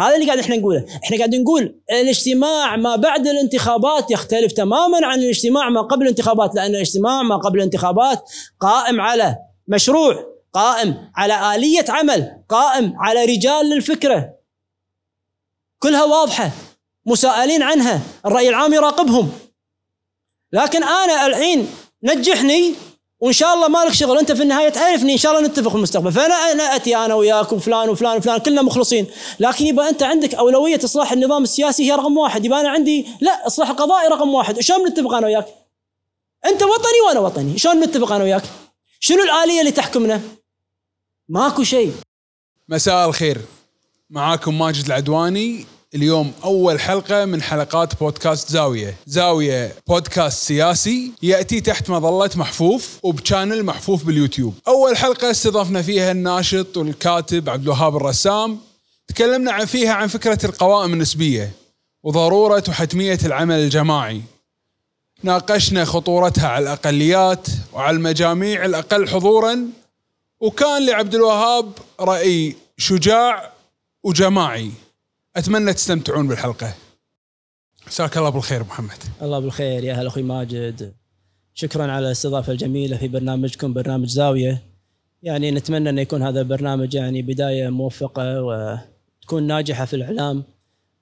هذا اللي قاعد إحنا نقوله. إحنا قاعد نقول الاجتماع ما بعد الانتخابات يختلف تماما عن الاجتماع ما قبل الانتخابات لأن الاجتماع ما قبل الانتخابات قائم على مشروع قائم على آلية عمل قائم على رجال للفكرة. كلها واضحة. مسائلين عنها. الرأي العام يراقبهم. لكن أنا الحين نجحني وإن شاء الله مالك شغل انت في النهاية تعرفني إن شاء الله نتفق في المستقبل. فأنا أنا أتي أنا وياك وفلان وفلان وفلان كلنا مخلصين. لكن يبقى أنت عندك أولوية إصلاح النظام السياسي هي رقم واحد. يبقى أنا عندي لا إصلاح القضائي رقم واحد. شلون نتفق أنا وياك؟ أنت وطني وأنا وطني. شلون نتفق أنا وياك؟ شنو الآلية اللي تحكمنا؟ ماكو شيء. مساء الخير. معاكم ماجد العدواني. اليوم أول حلقة من حلقات بودكاست زاوية. زاوية بودكاست سياسي يأتي تحت مظلة محفوف وبشانل محفوف باليوتيوب. أول حلقة استضفنا فيها الناشط والكاتب عبد الوهاب الرسام. تكلمنا عن فيها عن فكرة القوائم النسبية وضرورة وحتمية العمل الجماعي. ناقشنا خطورتها على الأقليات وعلى المجاميع الأقل حضورا. وكان لعبد الوهاب رأي شجاع وجماعي. أتمنى تستمتعون بالحلقة. مساك الله بالخير محمد. الله بالخير. يا هلا أخوي ماجد. شكرا على الاستضافة الجميلة في برنامجكم برنامج زاوية. يعني نتمنى أن يكون هذا البرنامج يعني بداية موفقة وتكون ناجحة في الإعلام.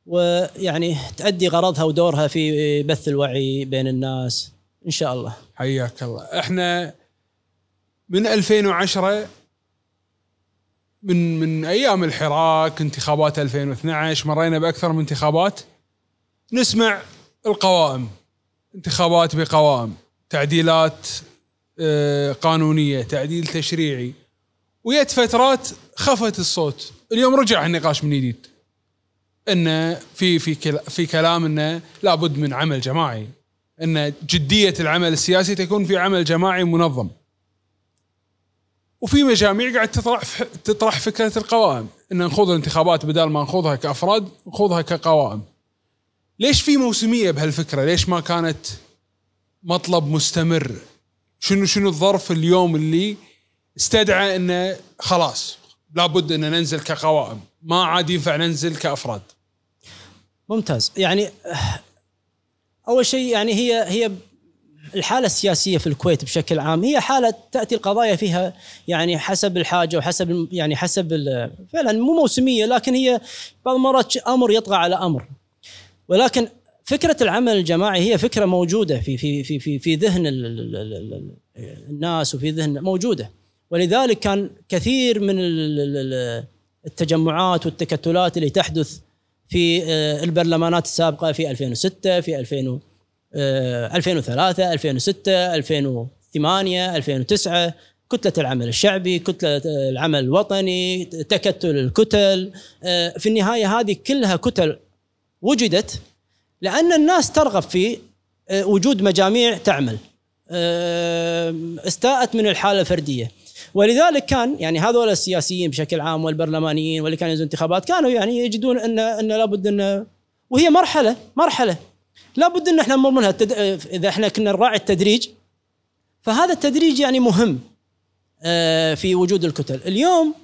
ويعني تؤدي غرضها ودورها في بث الوعي بين الناس. إن شاء الله. حياك الله. إحنا من 2010 من من أيام الحراك انتخابات 2012 مرينا بأكثر من انتخابات. نسمع القوائم انتخابات بقوائم تعديلات آه، قانونية تعديل تشريعي. ويت فترات خفت الصوت. اليوم رجع النقاش من جديد. انه في في في كلام انه لابد من عمل جماعي. إن جدية العمل السياسي تكون في عمل جماعي منظم. وفي مجاميع قاعد تطرح تطرح فكرة القوائم. إن نخوض الانتخابات بدل ما نخوضها كأفراد نخوضها كقوائم. ليش في موسمية بهالفكرة؟ ليش ما كانت مطلب مستمر؟ شنو شنو الظرف اليوم اللي استدعى إنه خلاص لابد إن ننزل كقوائم؟ ما عاد ينفع ننزل كأفراد. ممتاز. يعني أول شيء يعني هي هي الحالة السياسية في الكويت بشكل عام هي حالة تأتي القضايا فيها يعني حسب الحاجة وحسب يعني حسب فعلا مو موسمية لكن هي بعض المرات أمر يطغى على أمر. ولكن فكرة العمل الجماعي هي فكرة موجودة في في في في في ذهن الناس وفي ذهن موجودة. ولذلك كان كثير من التجمعات والتكتلات اللي تحدث في آه، البرلمانات السابقة في 2006 في 2000 2003 2006 2008 2009 كتلة العمل الشعبي كتلة العمل الوطني تكتل الكتل. آه، في النهاية هذه كلها كتل وجدت لأن الناس ترغب في آه، وجود مجاميع تعمل. آه، استاءت من الحالة الفردية. ولذلك كان يعني هذول السياسيين بشكل عام والبرلمانيين واللي كانوا ينزلون انتخابات كانوا يعني يجدون إن إن لابد إن وهي مرحلة مرحلة. لابد إن إحنا نمر منها. التد... إذا إحنا كنا نراعي التدريج فهذا التدريج يعني مهم آه، في وجود الكتل. اليوم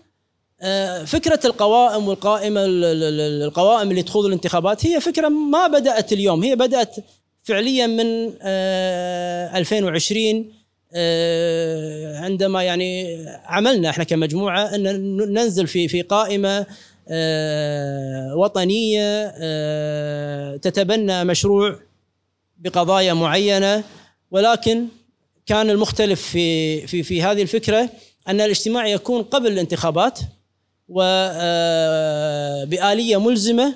آه، فكرة القوائم والقائمة القوائم اللي تخوض الانتخابات هي فكرة ما بدأت اليوم. هي بدأت فعليا من 2020 آه، عندما يعني عملنا إحنا كمجموعة أن ننزل في في قائمة آه، وطنية آه، تتبنى مشروع بقضايا معينة. ولكن كان المختلف في في في هذه الفكرة أن الاجتماع يكون قبل الانتخابات وبآلية آه، ملزمة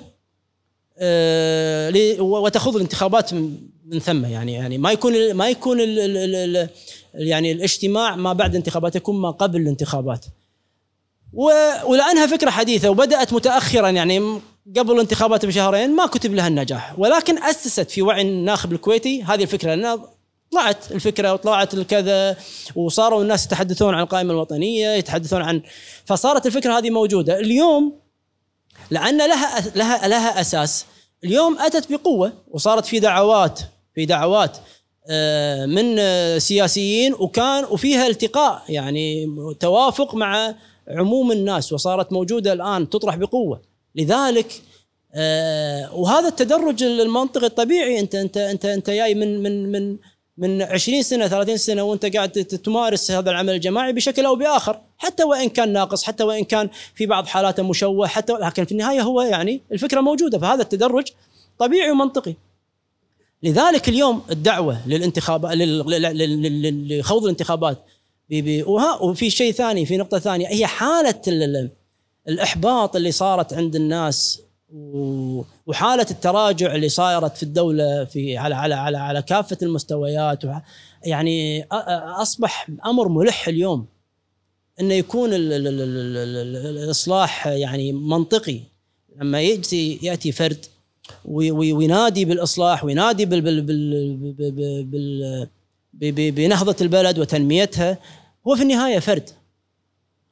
وتخوض الانتخابات من ثم. يعني يعني ما يكون ما يكون ال ال ال يعني الاجتماع ما بعد الانتخابات يكون ما قبل الانتخابات. ولأنها فكرة حديثة وبدأت متأخرا يعني قبل الانتخابات بشهرين ما كتب لها النجاح. ولكن أسست في وعي الناخب الكويتي هذه الفكرة لأنها طلعت الفكرة وطلعت الكذا وصاروا الناس يتحدثون عن القائمة الوطنية يتحدثون عن فصارت الفكرة هذه موجودة. اليوم لأن لها لها لها أساس. اليوم أتت بقوة وصارت في دعوات في دعوات آه، من سياسيين وكان وفيها التقاء يعني توافق مع عموم الناس وصارت موجودة الآن تطرح بقوة. لذلك آه، وهذا التدرج المنطقي الطبيعي أنت أنت أنت أنت جاي من من من من 20 سنة 30 سنة وأنت قاعد تمارس هذا العمل الجماعي بشكل أو بآخر حتى وإن كان ناقص حتى وإن كان في بعض حالاته مشوه حتى لكن في النهاية هو يعني الفكرة موجودة. فهذا التدرج طبيعي ومنطقي. لذلك اليوم الدعوة للانتخابات لل- لل- لل- لل- لخوض الانتخابات وها- وفي شيء ثاني في نقطة ثانية هي حالة ال- ال- الإحباط اللي صارت عند الناس وحالة التراجع اللي صارت في الدولة في على على على على كافة المستويات يعني أصبح أمر ملح اليوم إنه يكون ال ال ال ال ال ال الإصلاح يعني منطقي. لما ياتي يأتي فرد وي- وي- وينادي بالإصلاح وينادي بال بنهضة البلد وتنميتها هو في النهاية فرد.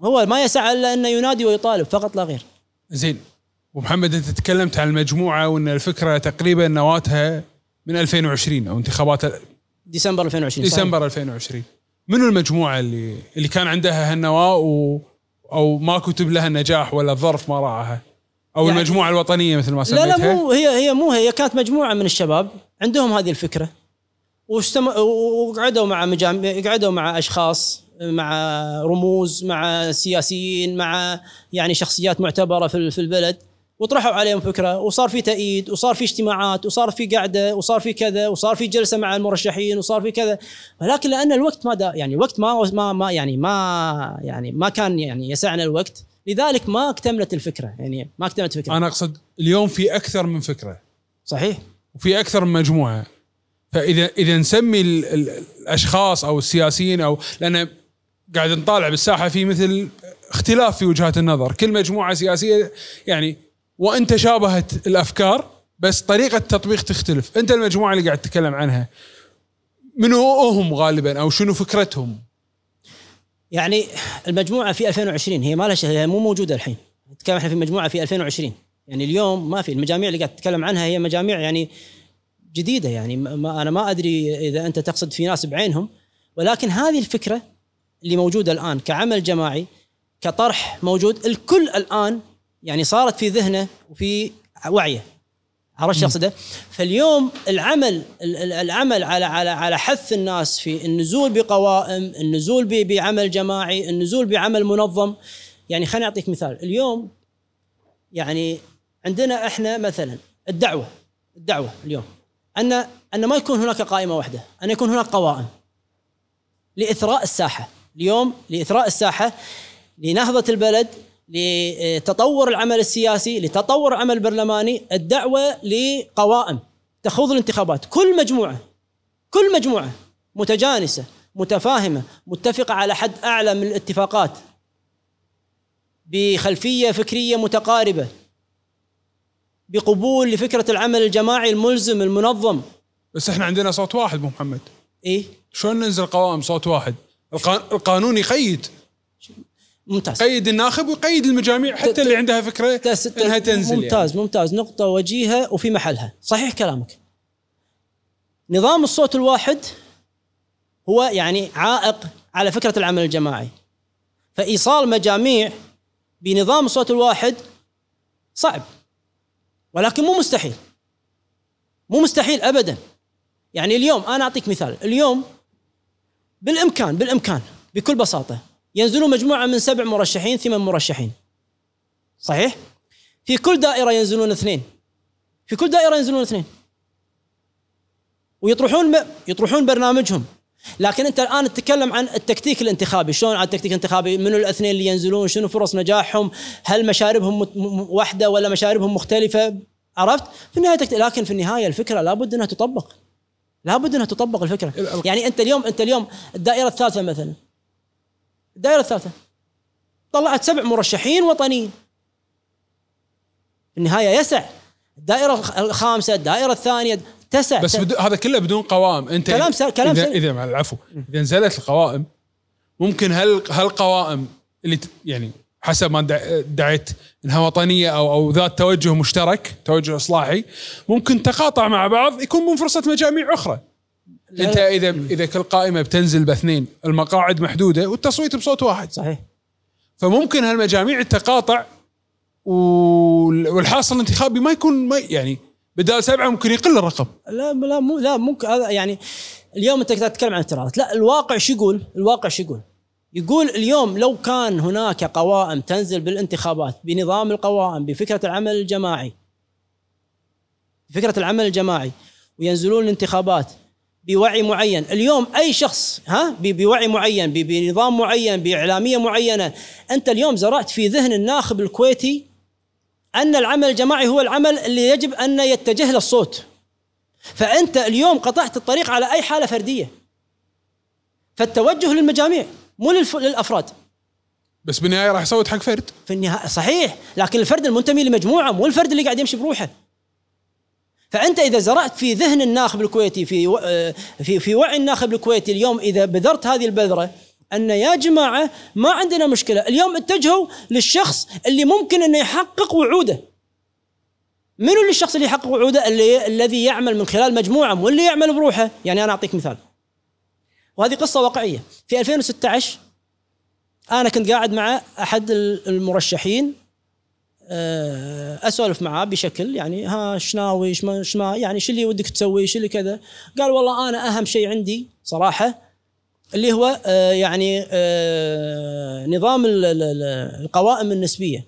هو ما يسعى إلا انه ينادي ويطالب فقط لا غير. زين. ومحمد أنت تكلمت عن المجموعة وأن الفكرة تقريبا نواتها من 2020 أو انتخابات ديسمبر 2020 صحيح. ديسمبر 2020 منو المجموعة اللي اللي كان عندها هالنواة و أو ما كتب لها النجاح ولا الظرف ما راعاها أو يعني- المجموعة الوطنية مثل ما لا سميتها؟ لا مو هي هي مو هي كانت مجموعة من الشباب عندهم هذه الفكرة. واجتم- وقعدوا مع مجامع قعدوا مع أشخاص. مع رموز مع سياسيين مع يعني شخصيات معتبرة في في البلد. وطرحوا عليهم فكرة وصار في تأييد وصار في اجتماعات وصار في قعدة وصار في كذا وصار في جلسة مع المرشحين وصار في كذا. ولكن لأن الوقت ما دا يعني الوقت ما ما ما يعني ما يعني ما كان يعني يسعنا الوقت. لذلك ما اكتملت الفكرة. يعني ما اكتملت الفكرة أنا أقصد اليوم في أكثر من فكرة. صحيح. وفي أكثر من مجموعة. فاذا إذا نسمي ال ال الأشخاص أو السياسيين أو لأن قاعد نطالع بالساحة في مثل اختلاف في وجهات النظر. كل مجموعة سياسية يعني وإن تشابهت الأفكار بس طريقة التطبيق تختلف. أنت المجموعة اللي قاعد تتكلم عنها منو هم غالبا أو شنو فكرتهم؟ يعني المجموعة في 2020 هي ما لها هي مو موجودة الحين. نتكلم إحنا في مجموعة في 2020 يعني اليوم ما في المجاميع اللي قاعد تتكلم عنها هي مجاميع يعني جديدة يعني. ما- أنا ما أدري إذا أنت تقصد في ناس بعينهم ولكن هذه الفكرة اللي موجودة الآن كعمل جماعي كطرح موجود الكل الآن يعني صارت في ذهنه وفي وعيه. عرفت شو أقصده؟ فاليوم العمل ال- ال- العمل على على على حث الناس في النزول بقوائم، النزول بعمل جماعي، النزول بعمل منظم، يعني خليني أعطيك مثال، اليوم يعني عندنا إحنا مثلا الدعوة الدعوة اليوم. ان أن ما يكون هناك قائمة واحدة، أن يكون هناك قوائم لإثراء الساحة، اليوم لإثراء الساحة لنهضة البلد لتطور العمل السياسي لتطور العمل البرلماني الدعوة لقوائم تخوض الانتخابات. كل مجموعة كل مجموعة متجانسة متفاهمة متفقة على حد أعلى من الاتفاقات بخلفية فكرية متقاربة بقبول لفكرة العمل الجماعي الملزم المنظم. بس إحنا عندنا صوت واحد ابو محمد. إيه؟ شلون ننزل قوائم صوت واحد؟ القانون يقيد. ممتاز. قيد الناخب ويقيد المجاميع حتى اللي عندها فكرة تس- إنها تنزل ممتاز يعني. ممتاز. نقطة وجيهة وفي محلها. صحيح كلامك. نظام الصوت الواحد هو يعني عائق على فكرة العمل الجماعي. فإيصال مجاميع بنظام الصوت الواحد صعب. ولكن مو مستحيل. مو مستحيل أبدا. يعني اليوم أنا أعطيك مثال. اليوم بالإمكان بالإمكان بكل بساطة. ينزلون مجموعة من سبع مرشحين ثمان مرشحين. صحيح؟ في كل دائرة ينزلون اثنين. في كل دائرة ينزلون اثنين. ويطرحون يطرحون برنامجهم. لكن أنت الآن تتكلم عن التكتيك الانتخابي. شلون على التكتيك الانتخابي منو الاثنين اللي ينزلون؟ شنو فرص نجاحهم؟ هل مشاربهم واحدة ولا مشاربهم مختلفة؟ عرفت؟ في النهاية تكت... لكن في النهاية الفكرة لابد أنها تطبق. لابد انها تطبق الفكرة. ال- يعني انت اليوم انت اليوم الدائرة الثالثة مثلا. الدائرة الثالثة. طلعت سبع مرشحين وطنيين. في النهاية يسع. الدائرة الخ- الخامسة الدائرة الثانية تسع. بس بدو هذا كله بدون قوائم. انت كلام س- كلام اذا, سليم. إذا مع العفو. إذا نزلت القوائم ممكن هل هالقوائم اللي ت- يعني حسب ما دع- دعيت إنها وطنية أو أو ذات توجه مشترك توجه إصلاحي ممكن تقاطع مع بعض يكون من فرصة مجاميع أخرى أنت. اذا إذا كل قائمة بتنزل باثنين المقاعد محدودة والتصويت بصوت واحد صحيح فممكن هالمجاميع تقاطع وال- والحاصل الانتخابي ما يكون ما يعني بدال سبعة ممكن يقل الرقم لا لا مو لا ممكن هذا يعني اليوم أنت تتكلم عن اعتراضات لا الواقع شو يقول؟ الواقع شو يقول؟ يقول اليوم لو كان هناك قوائم تنزل بالانتخابات بنظام القوائم بفكرة العمل الجماعي فكره العمل الجماعي وينزلون الانتخابات بوعي معين. اليوم أي شخص ها بوعي معين بنظام معين بإعلامية معينة أنت اليوم زرعت في ذهن الناخب الكويتي أن العمل الجماعي هو العمل اللي يجب أن يتجه له الصوت. فأنت اليوم قطعت الطريق على أي حالة فردية. فالتوجه للمجاميع. مو للف... للأفراد. بس بالنهاية راح يصوت حق فرد. في النهاية صحيح لكن الفرد المنتمي لمجموعة مو الفرد اللي قاعد يمشي بروحه. فأنت إذا زرعت في ذهن الناخب الكويتي في و- آه، في في وعي الناخب الكويتي اليوم إذا بذرت هذه البذرة أن يا جماعة ما عندنا مشكلة. اليوم اتجهوا للشخص اللي ممكن انه يحقق وعوده. منو اللي الشخص اللي يحقق وعوده؟ اللي الذي يعمل من خلال مجموعة مو اللي يعمل بروحه. يعني أنا أعطيك مثال. وهذه قصة واقعية. في 2016 أنا كنت قاعد مع أحد المرشحين آه، أسولف معاه بشكل يعني ها شناوي شما شما يعني شو اللي ودك تسوي؟ شو اللي كذا؟ قال والله أنا أهم شيء عندي صراحة اللي هو آه، يعني آه، نظام ال- ال- ال- القوائم النسبية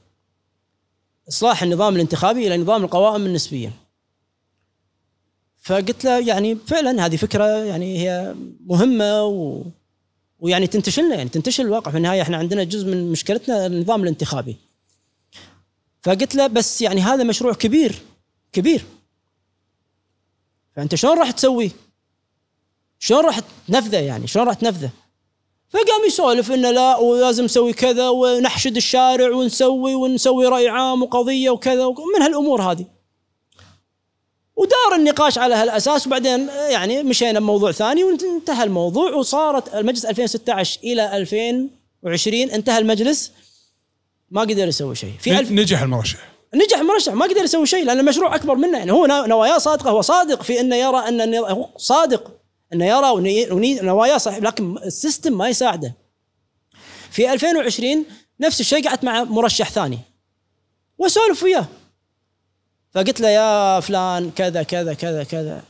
إصلاح النظام الانتخابي إلى نظام القوائم النسبية. فقلت له يعني فعلا هذه فكرة يعني هي مهمة و ويعني تنتشر لنا يعني تنتشر الواقع في النهاية إحنا عندنا جزء من مشكلتنا النظام الانتخابي فقلت له بس يعني هذا مشروع كبير كبير فأنت شلون راح تسويه؟ شلون راح تنفذه يعني؟ شلون راح تنفذه؟ فقام يسولف إنه لا ولازم نسوي كذا ونحشد الشارع ونسوي ونسوي راي عام وقضية وكذا ومن هالأمور هذه. ودار النقاش على هالأساس وبعدين يعني مشينا بموضوع ثاني وانتهى الموضوع وصارت المجلس 2016 إلى 2020 انتهى المجلس. ما قدر يسوي شيء. في ألف نجح المرشح. نجح مرشح ما قدر يسوي شيء لأن المشروع أكبر منه. يعني هو نواياه صادقة هو صادق في إنه يرى ان هو صادق إنه يرى نواياه صحيح لكن ال system ما يساعده. في 2020 نفس الشيء قعدت مع مرشح ثاني. واسولف وياه. فقلت له يا فلان كذا كذا كذا كذا.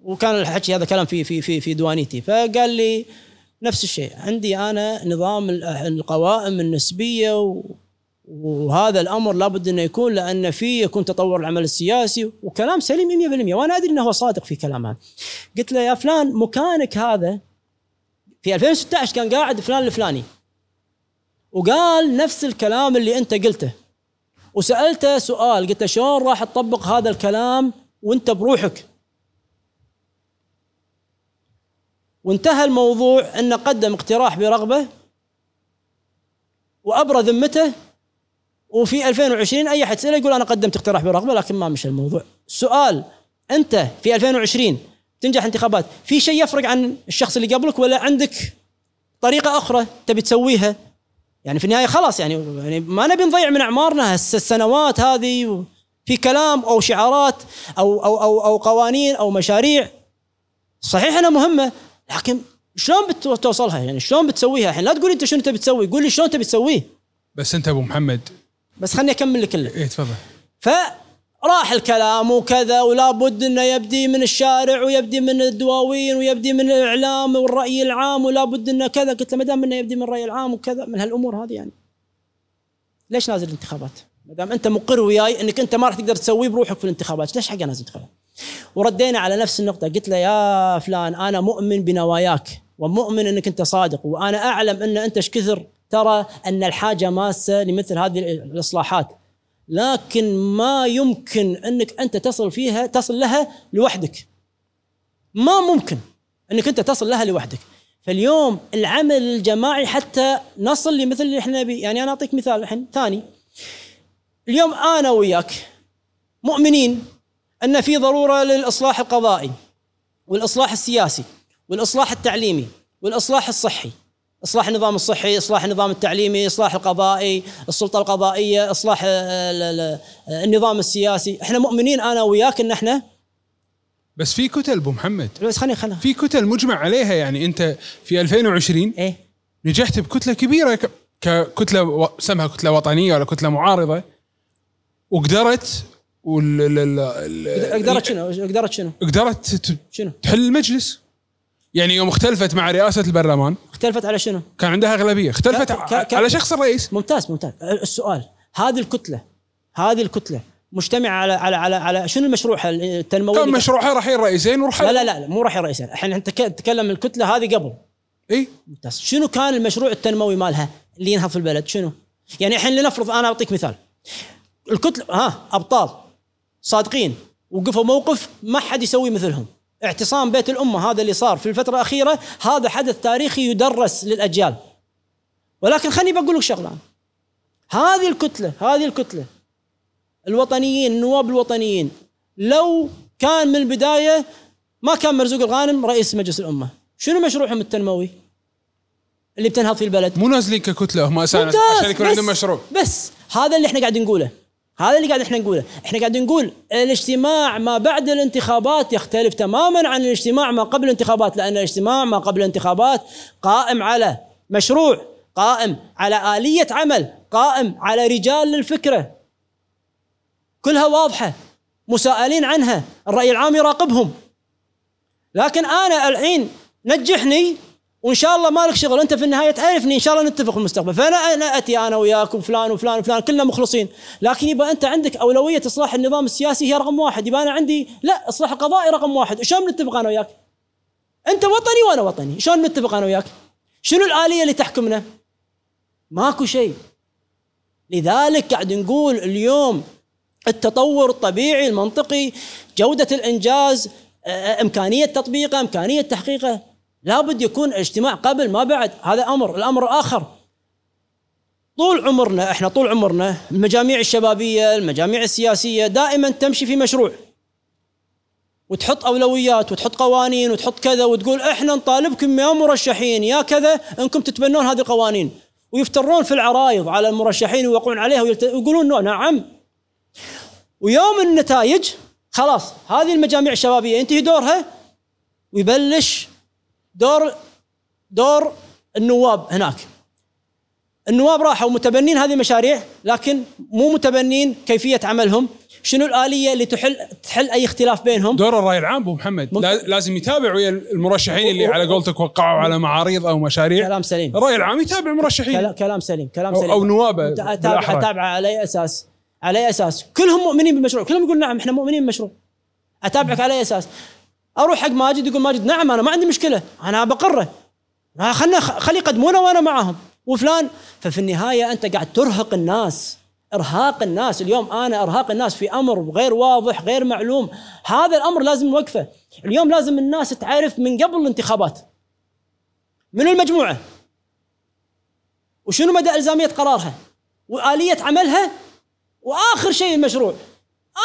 وكان الحكي هذا كلام في في في في ديوانيتي. فقال لي نفس الشيء. عندي أنا نظام ال- القوائم النسبية وهذا الأمر لابد أنه يكون لأن فيه يكون تطور العمل السياسي وكلام سليم 100% وأنا أدري أنه هو صادق في كلامه. قلت له يا فلان مكانك هذا في 2016 كان قاعد فلان الفلاني. وقال نفس الكلام اللي أنت قلته. وسألته سؤال قلت له شلون راح تطبق هذا الكلام وأنت بروحك؟ وانتهى الموضوع انه قدم اقتراح برغبة وابرى ذمته وفي 2020 أي أحد يساله يقول أنا قدمت اقتراح برغبة لكن ما مشى الموضوع. السؤال أنت في 2020 تنجح انتخابات في شيء يفرق عن الشخص اللي قبلك ولا عندك طريقة أخرى تبي تسويها؟ يعني في النهاية خلاص يعني يعني ما نبي نضيع من أعمارنا السنوات هذه في كلام أو شعارات أو أو أو أو قوانين أو مشاريع. صحيح إنها مهمة لكن شلون بتوصلها؟ يعني شلون بتسويها؟ الحين لا تقول أنت شنو تبي تسوي قول لي شلون تبي تسويه. بس أنت أبو محمد. بس خلني أكمل لك كله إيه تفضل. فراح الكلام وكذا ولا بد إنه يبدي من الشارع ويبدي من الدواوين ويبدي من الإعلام والرأي العام ولا بد إنه كذا قلت له ما دام إنه يبدي من الرأي العام وكذا من هالأمور هذه يعني ليش نازل الانتخابات؟ ما دام أنت مقر وياي إنك أنت ما راح تقدر تسويه بروحك في الانتخابات، ليش حق نازل انتخابات؟ وردينا على نفس النقطة قلت له يا فلان أنا مؤمن بنواياك ومؤمن إنك أنت صادق وأنا أعلم أن أنت إيش كثر ترى أن الحاجة ماسة لمثل هذه الإصلاحات لكن ما يمكن أنك أنت تصل فيها تصل لها لوحدك. ما ممكن أنك أنت تصل لها لوحدك. فاليوم العمل الجماعي حتى نصل لمثل اللي إحنا نبي. يعني أنا أعطيك مثال الحين ثاني. اليوم أنا وياك مؤمنين أن في ضرورة للإصلاح القضائي والإصلاح السياسي والإصلاح التعليمي والإصلاح الصحي. إصلاح النظام الصحي إصلاح النظام التعليمي إصلاح القضائي السلطة القضائية إصلاح آه، ال- النظام السياسي. إحنا مؤمنين أنا وياك إن إحنا بس في كتل أبو محمد. بس خليني خليني. في كتل مجمع عليها يعني أنت في 2020 إيه. نجحت بكتلة كبيرة ككتلة سمها كتلة وطنية ولا كتلة معارضة. وقدرت وال ال- ال- ال- قدرت شنو؟ قدرت شنو؟ قدرت شنو؟ تحل المجلس. يعني يوم اختلفت مع رئاسة البرلمان اختلفت على شنو؟ كان عندها أغلبية. اختلفت ك- ع- ك- على شخص الرئيس. ممتاز ممتاز. السؤال هذه الكتلة هذه الكتلة مجتمعة على على على على شنو المشروع التنموي كان مشروعها راح الرئيسين وراح لا لا لا مو راح رئيسا إحنا نتك- نتكلم الكتلة هذه قبل. إي. ممتاز. شنو كان المشروع التنموي مالها اللي ينهض في البلد؟ شنو؟ يعني الحين لنفرض أنا أعطيك مثال. الكتلة ها أبطال صادقين وقفوا موقف ما حد يسوي مثلهم. اعتصام بيت الأمة هذا اللي صار في الفترة الأخيرة هذا حدث تاريخي يدرس للأجيال. ولكن خليني بقول لك شغلة. هذه الكتلة هذه الكتلة الوطنيين النواب الوطنيين لو كان من البداية ما كان مرزوق الغانم رئيس مجلس الأمة. شنو مشروعهم التنموي؟ اللي بتنهض في البلد. مو نازلين ككتلة هم عشان يكون عندهم مشروع. بس هذا اللي إحنا قاعد نقوله. هذا اللي قاعد إحنا نقوله. إحنا قاعد نقول الاجتماع ما بعد الانتخابات يختلف تماما عن الاجتماع ما قبل الانتخابات لأن الاجتماع ما قبل الانتخابات قائم على مشروع قائم على آلية عمل قائم على رجال للفكرة. كلها واضحة. مسائلين عنها. الرأي العام يراقبهم. لكن أنا الحين نجحني وإن شاء الله مالك شغل انت في النهاية تعرفني إن شاء الله نتفق في المستقبل فأنا أنا أتي أنا وياك وفلان وفلان وفلان كلنا مخلصين لكن يبقى أنت عندك أولوية إصلاح النظام السياسي هي رقم واحد يبقى أنا عندي لا إصلاح القضائي رقم واحد شلون نتفق أنا وياك؟ أنت وطني وأنا وطني شلون نتفق أنا وياك؟ شنو الآلية اللي تحكمنا؟ ماكو شيء لذلك قاعد نقول اليوم التطور الطبيعي المنطقي جودة الإنجاز آه، إمكانية تطبيقه إمكانية تحقيقه لابد يكون اجتماع قبل ما بعد. هذا أمر. الأمر الآخر طول عمرنا إحنا طول عمرنا المجاميع الشبابية المجاميع السياسية دائما تمشي في مشروع. وتحط أولويات وتحط قوانين وتحط كذا وتقول إحنا نطالبكم يا مرشحين يا كذا إنكم تتبنون هذه القوانين. ويفترون في العرايض على المرشحين ويوقعون عليها ويقولون نعم ويوم النتائج خلاص هذه المجاميع الشبابية ينتهي دورها؟ ويبلش دور دور النواب هناك. النواب راحوا متبنين هذه المشاريع لكن مو متبنين كيفية عملهم. شنو الآلية اللي تحل تحل أي اختلاف بينهم؟ دور الرأي العام أبو محمد. ممكن. لازم يتابع ويا المرشحين اللي على قولتك وقعوا على معاريض أو مشاريع. كلام سليم. الرأي العام يتابع المرشحين. كلا- كلام سليم كلام سليم. أو نوابه اتابع بالأحرى. اتابع على أي أساس؟ على أي أساس؟ كلهم مؤمنين بالمشروع. كلهم يقول نعم إحنا مؤمنين بالمشروع. أتابعك على أي أساس؟ أروح حق ماجد يقول ماجد نعم أنا ما عندي مشكلة أنا بقرة. خلنا خلي يقدمونه وأنا معاهم. وفلان ففي النهاية أنت قاعد ترهق الناس إرهاق الناس. اليوم أنا إرهاق الناس في أمر غير واضح غير معلوم. هذا الأمر لازم نوقفه اليوم لازم الناس تعرف من قبل الانتخابات. من المجموعة؟ وشنو مدى إلزامية قرارها؟ وآلية عملها؟ وآخر شيء المشروع.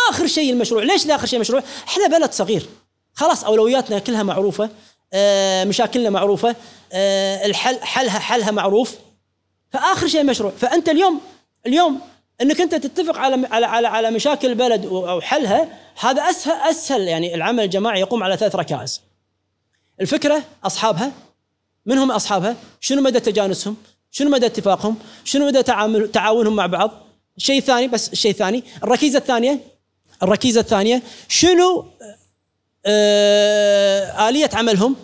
آخر شيء المشروع. ليش لا اخر شيء المشروع إحنا بلد صغير. خلاص أولوياتنا كلها معروفة آه مشاكلنا معروفة آه الحل حلها حلها معروف فآخر شيء المشروع فأنت اليوم اليوم إنك أنت تتفق على على على, على مشاكل البلد أو حلها هذا أسهل أسهل يعني العمل الجماعي يقوم على ثلاث ركائز الفكرة أصحابها من هم أصحابها؟ شنو مدى تجانسهم؟ شنو مدى اتفاقهم؟ شنو مدى تعامل تعاونهم مع بعض؟ الشيء الثاني بس الشيء الثاني الركيزة الثانية الركيزة الثانية شنو آه آلية عملهم؟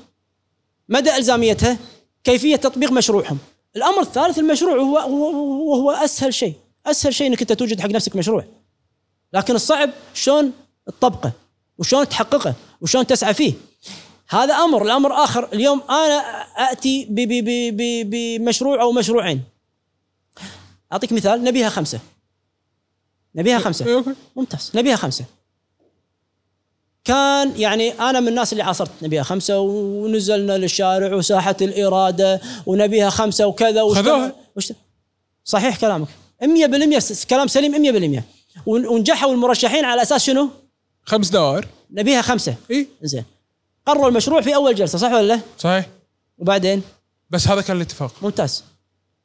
مدى الزاميتها؟ كيفية تطبيق مشروعهم؟ الأمر الثالث المشروع هو هو, هو, أسهل شيء، أسهل شيء إنك أنت توجد حق نفسك مشروع. لكن الصعب شلون تطبقه؟ وشلون تحققه؟ وشلون تسعى فيه؟ هذا أمر الأمر آخر اليوم ب- ب- بمشروع أو مشروعين أعطيك مثال نبيها خمسة نبيها أوكي. ممتاز نبيها خمسة كان يعني أنا من الناس اللي عاصرت نبيها خمسة ونزلنا للشارع وساحة الإرادة ونبيها خمسة وكذا خذوها. صحيح كلامك 100% س- كلام سليم 100% ون- ونجحوا المرشحين على أساس شنو؟ خمس دوائر نبيها خمسة إي زين قرروا المشروع في أول جلسة صح ولا لا؟ صحيح وبعدين بس هذا كان الاتفاق ممتاز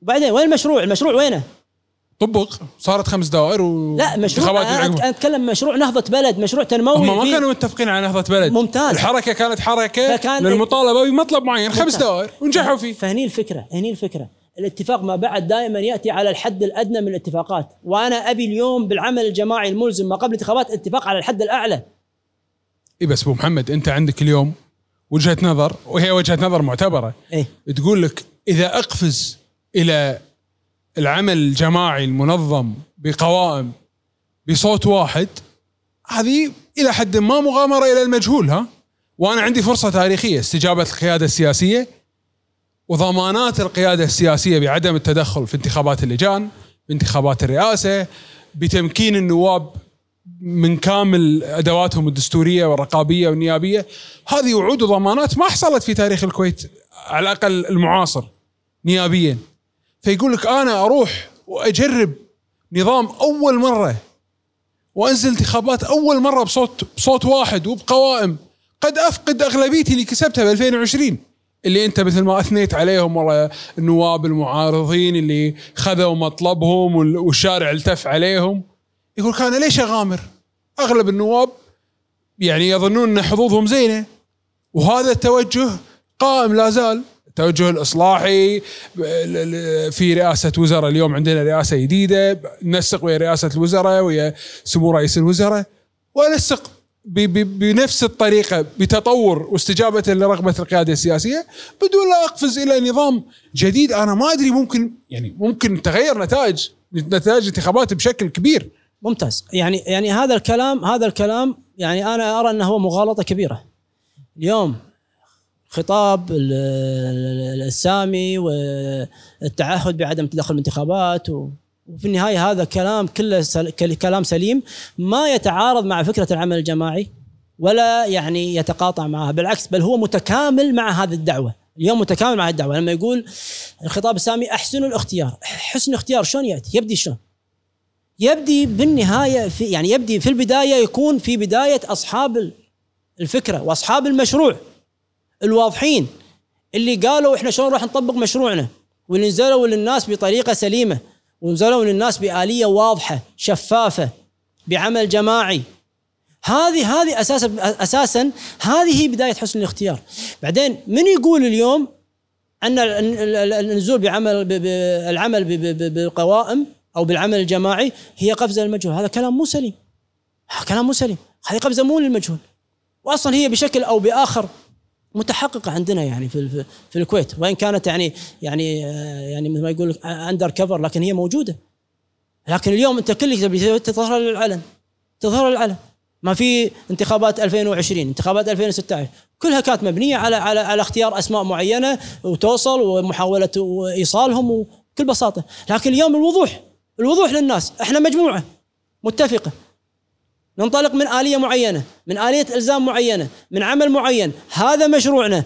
وبعدين وين المشروع؟ المشروع وينه؟ طبق صارت خمس دوائر و لا مشروع أنا أتكلم مشروع نهضة بلد، مشروع تنموي. هم ما كانوا متفقين على نهضة بلد. ممتاز. الحركة كانت حركة فكان- للمطالبة بمطلب معين خمس ممتاز. دوائر ونجحوا فيه. فهني الفكرة هني الفكرة. الاتفاق ما بعد دائما يأتي على الحد الأدنى من الاتفاقات. وأنا أبي اليوم بالعمل الجماعي الملزم ما قبل الانتخابات اتفاق على الحد الأعلى. إي بس أبو محمد أنت عندك اليوم وجهة نظر وهي وجهة نظر معتبرة. إيه. تقول لك إذا أقفز إلى العمل الجماعي المنظم بقوائم بصوت واحد هذه إلى حد ما مغامرة إلى المجهول ها؟ وأنا عندي فرصة تاريخية استجابة القيادة السياسية وضمانات القيادة السياسية بعدم التدخل في انتخابات اللجان بانتخابات الرئاسة بتمكين النواب من كامل أدواتهم الدستورية والرقابية والنيابية. هذه وعود وضمانات ما حصلت في تاريخ الكويت على الأقل المعاصر نيابيا. فيقول لك أنا أروح وأجرب نظام أول مرة وأنزل انتخابات أول مرة بصوت بصوت واحد وبقوائم. قد أفقد أغلبيتي اللي كسبتها ب 2020 اللي أنت مثل ما أثنيت عليهم والله النواب المعارضين اللي خذوا مطلبهم وال- والشارع التف عليهم. يقول كان ليش أغامر؟ أغلب النواب يعني يظنون إن حظوظهم زينة. وهذا التوجه قائم لا زال. التوجه الإصلاحي في رئاسة وزراء اليوم عندنا رئاسة جديدة ننسق ويا رئاسة الوزراء ويا سمو رئيس الوزراء ونسق بنفس الطريقة بتطور واستجابة لرغبة القيادة السياسية بدون لا أقفز إلى نظام جديد أنا ما أدري ممكن يعني ممكن تغير نتائج نتائج الانتخابات بشكل كبير. ممتاز. يعني يعني هذا الكلام هذا الكلام يعني أنا أرى أنه هو مغالطة كبيرة. اليوم خطاب ال- ال- السامي والتعهد بعدم التدخل بالانتخابات و- وفي النهاية هذا كلام كله سل- كل- كلام سليم ما يتعارض مع فكرة العمل الجماعي ولا يعني يتقاطع معها بالعكس بل هو متكامل مع هذه الدعوة. اليوم متكامل مع الدعوة. لما يقول الخطاب السامي احسنوا الاختيار. حسن الاختيار شلون يأتي؟ يبدي شلون؟ يبدي بالنهاية في يعني يبدي في البداية يكون في بداية أصحاب الفكرة وأصحاب المشروع. الواضحين اللي قالوا إحنا شلون راح نطبق مشروعنا. واللي نزلوا للناس بطريقة سليمة. ونزلوا للناس بآلية واضحة شفافة بعمل جماعي. هذه هذه أساسا أساسا هذه هي بداية حسن الاختيار. بعدين من يقول اليوم أن ال- ال- ال- النزول بعمل العمل بالقوائم أو بالعمل الجماعي هي قفزه للمجهول هذا كلام مو سليم. كلام مو سليم. هذه قفزة مو للمجهول. واصلا هي بشكل أو بآخر متحققة عندنا يعني في في, الكويت وإن كانت يعني يعني آه، يعني مثل ما يقول اندر كفر لكن هي موجودة. لكن اليوم أنت كلك تبي تظهر للعلن تظهر للعلن. ما في انتخابات 2020 انتخابات 2016 كلها كانت مبنية على على على اختيار أسماء معينة وتوصل ومحاولة إيصالهم وبكل بساطة. لكن اليوم الوضوح الوضوح للناس. إحنا مجموعة متفقة. ننطلق من آلية معينة من آلية إلزام معينة من عمل معين. هذا مشروعنا.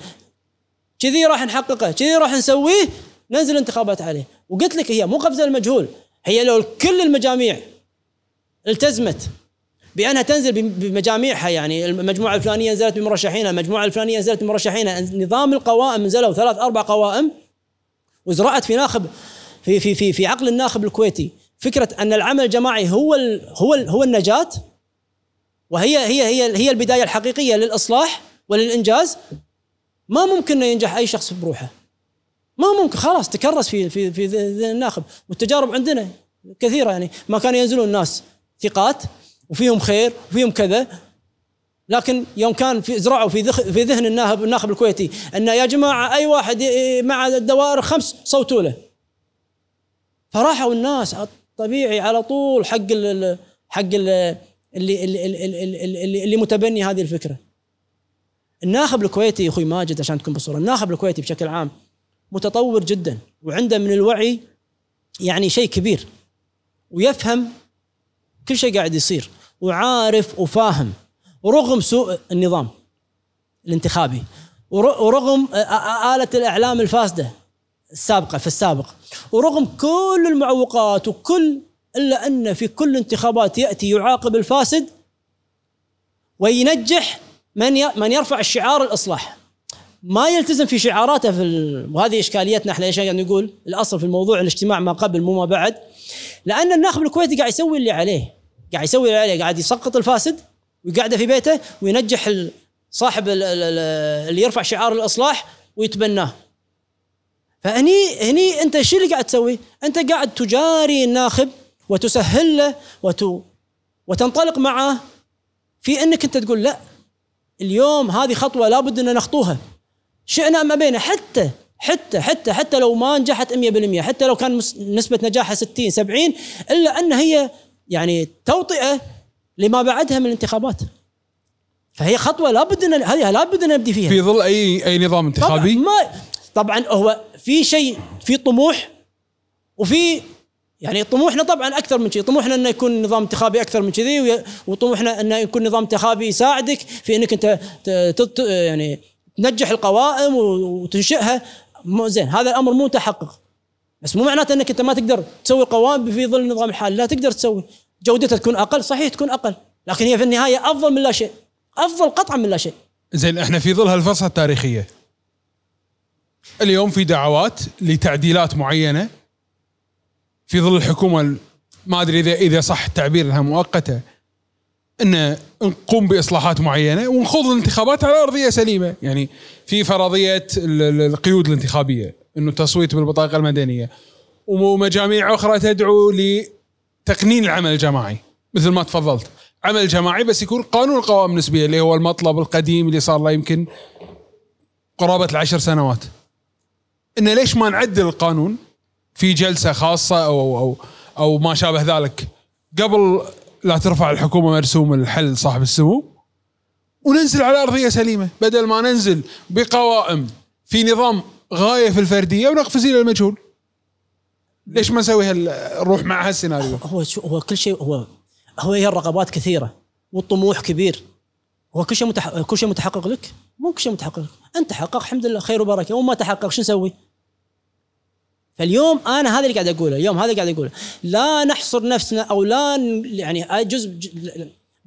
كذي راح نحققه كذي راح نسويه ننزل انتخابات عليه. وقلت لك هي مو قفزة المجهول هي لو كل المجاميع التزمت بأنها تنزل بمجاميعها يعني. المجموعة الفلانية نزلت بمرشحينها، المجموعة الفلانية نزلت بمرشحينها، نظام القوائم نزلوا ثلاث أربع قوائم وزرعت في ناخب في في في في عقل الناخب الكويتي. فكرة أن العمل الجماعي هو ال هو ال هو النجاة وهي هي هي هي البداية الحقيقية للإصلاح وللإنجاز. ما ممكن ينجح أي شخص بروحه. ما ممكن. خلاص تكرس في في في ذهن الناخب. والتجارب عندنا كثيرة يعني. ما كانوا ينزلون الناس ثقات وفيهم خير وفيهم كذا. لكن يوم كان في زرعوا في في ذهن الناخب الناخب الكويتي أن يا جماعة أي واحد مع الدوائر خمس صوتوا له. فراحوا الناس طبيعي على طول حق ال حق ال اللي اللي اللي, اللي, اللي, اللي متبني هذه الفكرة. الناخب الكويتي أخوي ماجد عشان تكون بالصورة الناخب الكويتي بشكل عام متطور جدا وعنده من الوعي يعني شيء كبير ويفهم كل شيء قاعد يصير وعارف وفاهم ورغم سوء النظام الانتخابي ور- ورغم آلة الإعلام الفاسدة السابقة في السابق ورغم كل المعوقات وكل إلا أن في كل انتخابات يأتي يعاقب الفاسد وينجح من من يرفع الشعار الإصلاح. ما يلتزم في شعاراته في ال... وهذه إشكاليتنا إحنا إيش قاعد نقول؟ الأصل في الموضوع الاجتماع ما قبل مو ما بعد. لأن الناخب الكويتي قاعد يسوي اللي عليه. قاعد يسوي اللي عليه. قاعد يسقط الفاسد ويقعده في بيته وينجح صاحب ال- ال- ال- اللي يرفع شعار الإصلاح ويتبناه. فهني هني أنت شو اللي قاعد تسوي؟ أنت قاعد تجاري الناخب وتسهل له وت وتنطلق معه في إنك أنت تقول لا اليوم هذه خطوة لابد إن نخطوها. شئنا أم أبينا حتى حتى حتى حتى لو ما نجحت 100% حتى لو كان نسبة نجاحها 60 70 إلا أن هي يعني توطئة لما بعدها من الانتخابات. فهي خطوة لابد ان هذه لابد إن نبدي فيها. في ظل اي أي نظام طبعا انتخابي؟ ما طبعا هو في شيء في طموح وفي يعني طموحنا طبعا أكثر من شيء. طموحنا إنه يكون نظام انتخابي أكثر من كذي وطموحنا إنه يكون نظام انتخابي يساعدك في إنك أنت يعني تنجح القوائم وتنشئها. زين هذا الأمر مو متحقق. بس مو معناته إنك أنت ما تقدر تسوي قوائم في ظل النظام الحالي لا تقدر تسوي. جودتها تكون أقل صحيح تكون أقل لكن هي في النهاية أفضل من لا شيء. أفضل قطعا من لا شيء. زين إحنا في ظل هالفرصة التاريخية اليوم في دعوات لتعديلات معينة في ظل الحكومة ال- ما أدري اذا إذا صح التعبير انها مؤقتة إن نقوم بإصلاحات معينة ونخوض الانتخابات على أرضية سليمة، يعني في فرضية ال- ال- القيود الانتخابية إنه التصويت بالبطاقة المدنية. ومجاميع أخرى تدعو لتقنين العمل الجماعي مثل ما تفضلت، عمل جماعي بس يكون قانون القوائم النسبية اللي هو المطلب القديم اللي صار له يمكن قرابة العشر سنوات. انه ليش ما نعدل القانون؟ في جلسة خاصة أو أو أو ما شابه ذلك. قبل لا ترفع الحكومة مرسوم الحل صاحب السمو وننزل على أرضية سليمة. بدل ما ننزل بقوائم في نظام غاية في الفردية ونقفز إلى المجهول. ليش ما نسوي نروح مع هالسيناريو؟ هو هو كل شيء هو هو هي الرغبات كثيرة والطموح كبير. هو كل شيء متح... كل شيء متحقق لك؟ مو كل شيء متحقق لك. أنت تحقق الحمد لله خير وبركة. وما تحقق شو نسوي؟ فاليوم أنا هذا اللي قاعد أقوله اليوم هذا اللي قاعد أقوله. لا نحصر نفسنا أو لا يعني جزء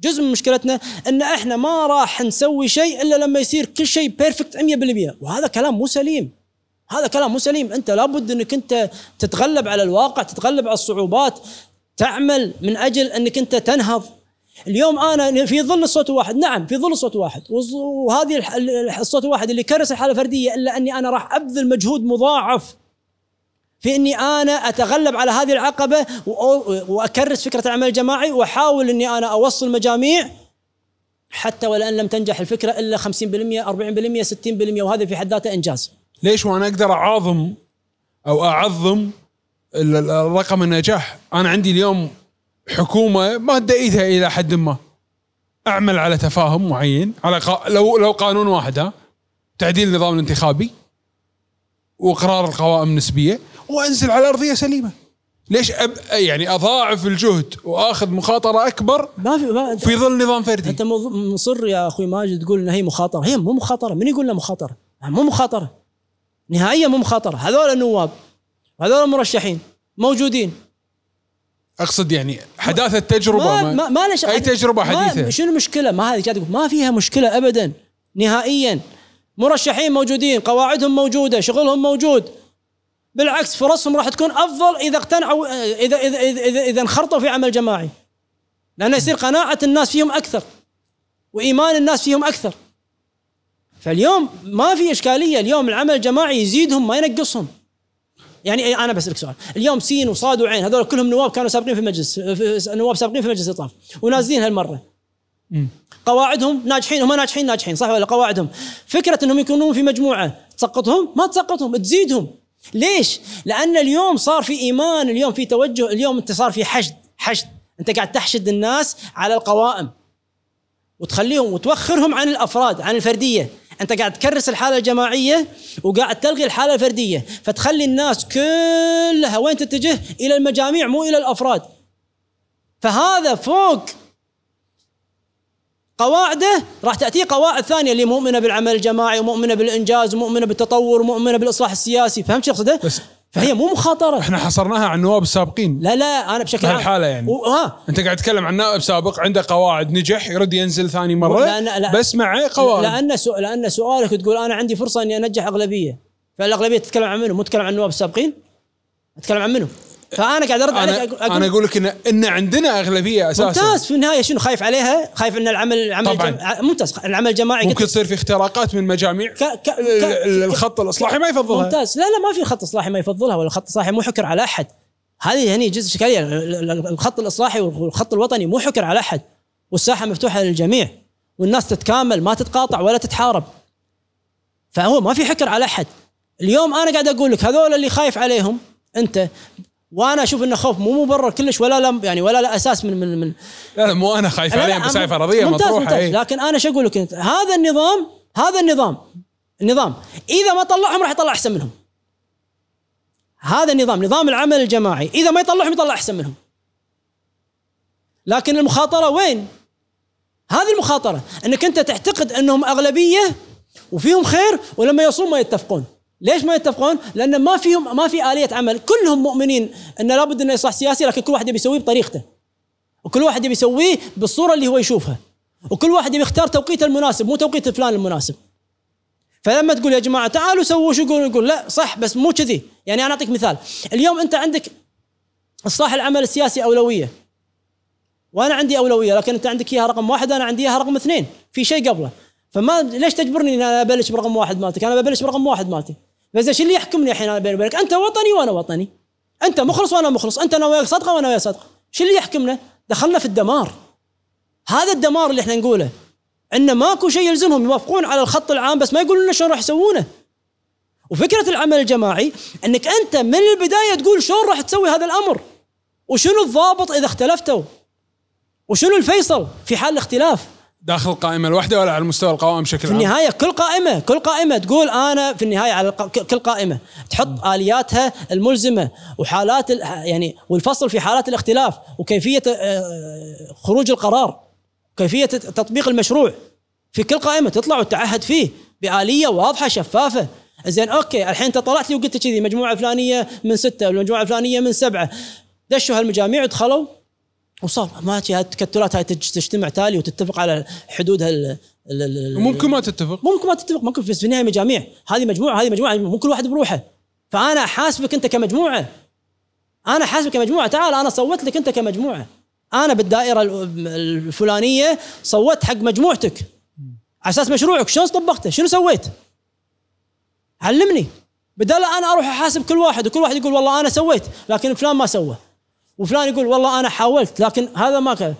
جزء من مشكلتنا إن إحنا ما راح نسوي شيء إلا لما يصير كل شيء بيرفكت 100% وهذا كلام مو سليم. هذا كلام مو سليم. أنت لابد إنك أنت تتغلب على الواقع تتغلب على الصعوبات تعمل من أجل إنك أنت تنهض. اليوم أنا في ظل الصوت واحد نعم في ظل الصوت واحد. وظ- وهذه الصوت الواحد اللي كرس الحالة الفردية إلا أني أنا راح أبذل مجهود مضاعف في إني أنا أتغلب على هذه العقبة وأكرس فكرة العمل الجماعي وأحاول إني أنا أوصل مجاميع حتى ولان لم تنجح الفكرة إلا 50% 40% 60% وهذا في حد ذاته إنجاز. ليش وأنا أقدر اعاظم أو أعظم ال- ال- الرقم النجاح؟ أنا عندي اليوم حكومة ماده ايدها إلى حد ما. أعمل على تفاهم معين على قا... لو لو قانون واحد ها؟ تعديل النظام الانتخابي وإقرار القوائم النسبية. وأنزل على ارضيه سليمة. ليش أب... يعني أضاعف الجهد وآخذ مخاطرة أكبر ما في ما في ظل نظام فردي. أنت مصر يا أخوي ماجد تقول ان هي مخاطرة. هي مو مخاطرة. من يقول لنا مخاطرة؟ مو مخاطرة. نهائيا مو مخاطرة. هذول النواب هذول المرشحين موجودين. أقصد يعني حداثة تجربة ما ما, ما, ما ليش أي تجربة ما حديثة؟ شنو المشكلة؟ ما هذه قاعد ما فيها مشكلة ابدا. نهائيا. مرشحين موجودين قواعدهم موجودة شغلهم موجود. بالعكس فرصهم راح تكون أفضل إذا اقتنعوا إذا إذا إذا, إذا, إذا انخرطوا في عمل جماعي. لأنه يصير قناعة الناس فيهم أكثر وإيمان الناس فيهم أكثر. فاليوم ما في إشكالية اليوم العمل الجماعي يزيدهم ما ينقصهم. يعني أنا بسألك سؤال. اليوم سين وصاد وعين هذول كلهم نواب كانوا سابقين في المجلس نواب سابقين في مجلس الاطراف ونازلين هالمرة. قواعدهم ناجحين هم ناجحين ناجحين صح ولا قواعدهم. فكرة إنهم يكونون في مجموعة تسقطهم؟ ما تسقطهم تزيدهم. ليش؟ لأن اليوم صار في إيمان اليوم في توجه اليوم أنت صار في حشد حشد. أنت قاعد تحشد الناس على القوائم. وتخليهم وتوخرهم عن الأفراد عن الفردية. أنت قاعد تكرس الحالة الجماعية وقاعد تلغي الحالة الفردية. فتخلي الناس كلها وين تتجه؟ إلى المجاميع مو إلى الأفراد. فهذا فوق قواعده راح تاتيه قواعد ثانية اللي مؤمنة بالعمل الجماعي ومؤمنة بالإنجاز ومؤمنة بالتطور ومؤمنة بالإصلاح السياسي فهمت شو أقصده؟ فهي مو مخاطرة إحنا حصرناها على النواب السابقين لا لا أنا بشكل عام بهالحالة يعني. و- ها أنت قاعد تتكلم عن نائب سابق عنده قواعد نجح يرد ينزل ثاني مرة لا- لا- لا. بس مع قواعد لأن سو... لأن سؤالك تقول أنا عندي فرصة إني أنجح أغلبية فالأغلبية تتكلم عن منو؟ مو تتكلم عن النواب السابقين؟ أتكلم عن منو؟ فأنا قاعد أرد عليك أنا أقول أنا أقول لك ان إن عندنا أغلبية أساسا. ممتاز في النهاية شنو خايف عليها؟ خايف إن العمل العمل. ممتاز العمل الجماعي ممكن تصير في اختراقات من مجاميع. ك... ك... ك... ال- ال- الخط الإصلاحي ما يفضلها. ممتاز. لا لا ما في خط إصلاحي ما يفضلها ولا خط إصلاحي مو حكر على أحد. هذه هني جزء اشكاليه ال- ال- الخط الإصلاحي والخط الوطني مو حكر على أحد. والساحة مفتوحة للجميع. والناس تتكامل ما تتقاطع ولا تتحارب. فهو ما في حكر على أحد. اليوم أنا قاعد أقول لك هذول اللي خايف عليهم أنت وأنا أشوف انه خوف مو مبرر كلش ولا لا يعني ولا لا أساس من من من لا لا مو أنا خايف عليهم بس هاي فرضيه ممتاز مطروحة ممتاز. إيه. لكن أنا شو أقول لك؟ انت هذا النظام هذا النظام النظام إذا ما طلعهم راح يطلع أحسن منهم. هذا النظام نظام العمل الجماعي إذا ما يطلعهم يطلع أحسن منهم. لكن المخاطرة وين؟ هذه المخاطرة إنك أنت تعتقد أنهم أغلبية وفيهم خير ولما يوصلون ما يتفقون. ليش ما يتفقون؟ لأن ما فيهم ما في آلية عمل، كلهم مؤمنين إن لابد إنه اصلاح سياسي لكن كل واحد يبي يسويه بطريقته. وكل واحد يبي يسويه بالصورة اللي هو يشوفها. وكل واحد يبي يختار توقيته المناسب مو توقيت فلان المناسب. فلما تقول يا جماعة تعالوا سووا شو يقول يقول لا صح بس مو كذي، يعني أنا أعطيك مثال، اليوم أنت عندك اصلاح العمل السياسي أولوية. وأنا عندي أولوية لكن أنت عندك إياها رقم واحد أنا عندي إياها رقم اثنين، في شيء قبله. فما ليش تجبرني إن أنا أبلش برقم واحد مالتك؟ أنا ببلش برقم واحد مالتي. فاذا شو اللي يحكمني الحين أنا بيني وبينك؟ أنت وطني وأنا وطني. أنت مخلص وأنا مخلص، أنت أنا صدقة وأنا وياك صدقة. شو اللي يحكمنا؟ دخلنا في الدمار. هذا الدمار اللي إحنا نقوله. إن ماكو شيء يلزمهم يوافقون على الخط العام بس ما يقولون لنا شلون راح يسوونه. وفكرة العمل الجماعي إنك أنت من البداية تقول شلون راح تسوي هذا الأمر. وشنو الضابط إذا اختلفتوا؟ وشنو الفيصل في حال الاختلاف؟ داخل القائمه الواحده ولا على مستوى القوائم بشكل في عام؟ النهاية كل قائمة كل قائمة تقول أنا في النهاية على كل قائمة تحط آلياتها الملزمة وحالات ال- يعني والفصل في حالات الاختلاف وكيفية آه، خروج القرار كيفية تطبيق المشروع في كل قائمة تطلع وتعهد فيه بآلية واضحة شفافة. زين أوكي الحين أنت طلعت لي وقلت كذي مجموعة فلانية من ستة والمجموعه الفلانيه من سبعة. دشوا هالمجاميع ودخلوا. وصار ما التكتلات هاي تج- تجتمع تالي وتتفق على حدودها ال- ال- ال- ممكن ما تتفق. ممكن ما تتفق. ممكن في النهايه مجاميع. هذه مجموعة هذه مجموعة مو كل واحد بروحه. فأنا احاسبك أنت كمجموعة. أنا احاسبك كمجموعة. تعال أنا صوت لك أنت كمجموعة. أنا بالدائرة ال- الفلانية صوت حق مجموعتك. على أساس مشروعك. شلون طبقته؟ شنو سويت؟ علمني. بدل أنا أروح أحاسب كل واحد وكل واحد يقول والله أنا سويت لكن فلان ما سوى. وفلان يقول والله أنا حاولت لكن هذا ما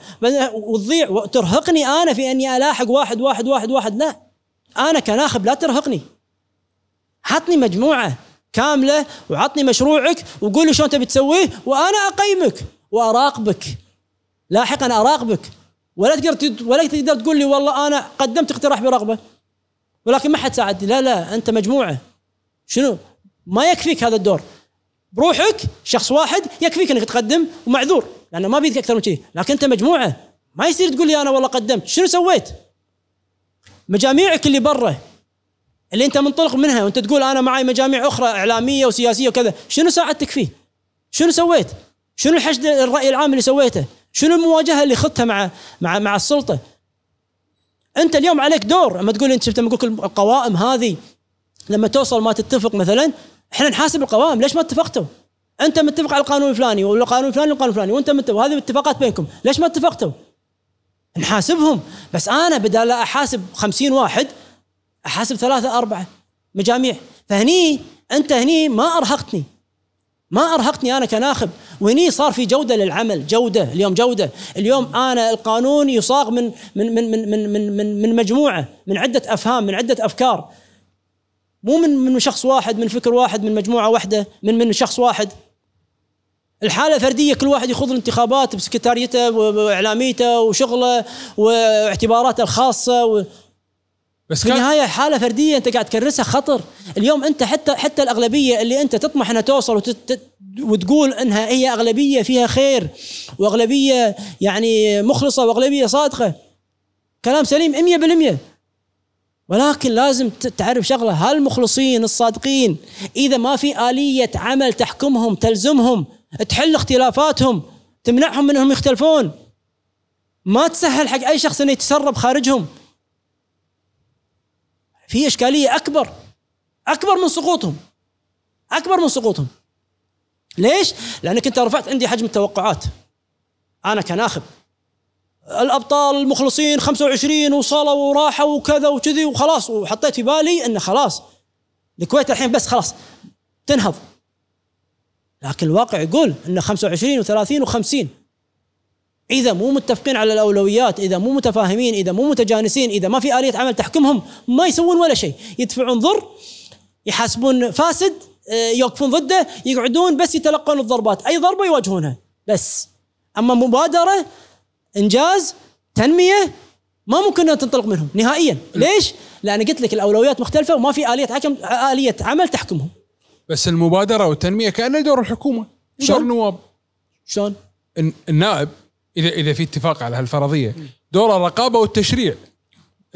وتضيع وترهقني أنا في أني ألاحق واحد واحد واحد واحد. لا أنا كناخب لا ترهقني. عطني مجموعة كاملة وعطني مشروعك وقول لي شلون تبي تسويه وأنا أقيمك وأراقبك. لاحقا أراقبك. ولا تقدر ولا تقدر تقول لي والله أنا قدمت اقتراح برغبة. ولكن ما حد ساعدني. لا لا أنت مجموعة. شنو؟ ما يكفيك هذا الدور. بروحك شخص واحد يكفيك إنك تقدم ومعذور لأنه ما بيدك أكثر من كذي لكن أنت مجموعة. ما يصير تقول لي أنا والله قدمت. شنو سويت؟ مجاميعك اللي برا اللي أنت منطلق منها وأنت تقول أنا معي مجاميع أخرى إعلامية وسياسية وكذا. شنو ساعدتك فيه؟ شنو سويت؟ شنو الحشد الرأي العام اللي سويته؟ شنو المواجهة اللي خذتها مع مع مع السلطة؟ أنت اليوم عليك دور. أما تقول أنت شفت لما أقول القوائم هذه لما توصل ما تتفق مثلا إحنا نحاسب القوائم ليش ما اتفقتوا؟ انت متفق على القانون الفلاني والقانون الفلاني والقانون الفلاني وانت متفق وهذه اتفاقات بينكم ليش ما اتفقتوا؟ نحاسبهم. بس أنا بدال لا أحاسب خمسين واحد أحاسب ثلاثة أربعة مجاميع. فهني أنت هني ما أرهقتني. ما أرهقتني أنا كناخب. وهني صار في جودة للعمل جودة اليوم جودة. اليوم أنا القانون يصاغ من من من من من, من, من مجموعة من عدة أفهام من عدة أفكار. مو من من شخص واحد من فكر واحد من مجموعة واحدة من من شخص واحد. الحالة فردية كل واحد يخوض الانتخابات بسكرتاريته وإعلاميته وشغله واعتباراته الخاصة و... بس في كان النهاية حالة فردية أنت قاعد تكرسها خطر. اليوم أنت حتى حتى الأغلبية اللي أنت تطمح أنها توصل وتت... وتقول أنها هي أغلبية فيها خير وأغلبية يعني مخلصة وأغلبية صادقة. كلام سليم 100% ولكن لازم تعرف شغلة هالمخلصين الصادقين إذا ما في آلية عمل تحكمهم تلزمهم تحل اختلافاتهم تمنعهم من أنهم يختلفون. ما تسهل حق أي شخص أنه يتسرب خارجهم. في إشكالية أكبر أكبر من سقوطهم أكبر من سقوطهم. ليش؟ لأنك أنت رفعت عندي حجم التوقعات. أنا كناخب. الأبطال المخلصين 25 وصلوا وراحوا وكذا وكذي وخلاص وحطيت في بالي انه خلاص الكويت الحين بس خلاص تنهض. لكن الواقع يقول انه 25 و30 و50 إذا مو متفقين على الأولويات إذا مو متفاهمين إذا مو متجانسين إذا ما في آلية عمل تحكمهم ما يسوون ولا شيء. يدفعون ضر يحاسبون فاسد آه، يوقفون ضده يقعدون بس يتلقون الضربات. أي ضربة يواجهونها بس. أما مبادرة إنجاز تنمية ما ممكن تنطلق منهم نهائيا. ليش؟ لأن قلت لك الأولويات مختلفة وما في آلية حكم آلية عمل تحكمهم. بس المبادرة والتنمية كانها دور الحكومة. دور؟ النواب شلون؟ الن- النائب اذا إذا في اتفاق على هالفرضية دور الرقابة والتشريع.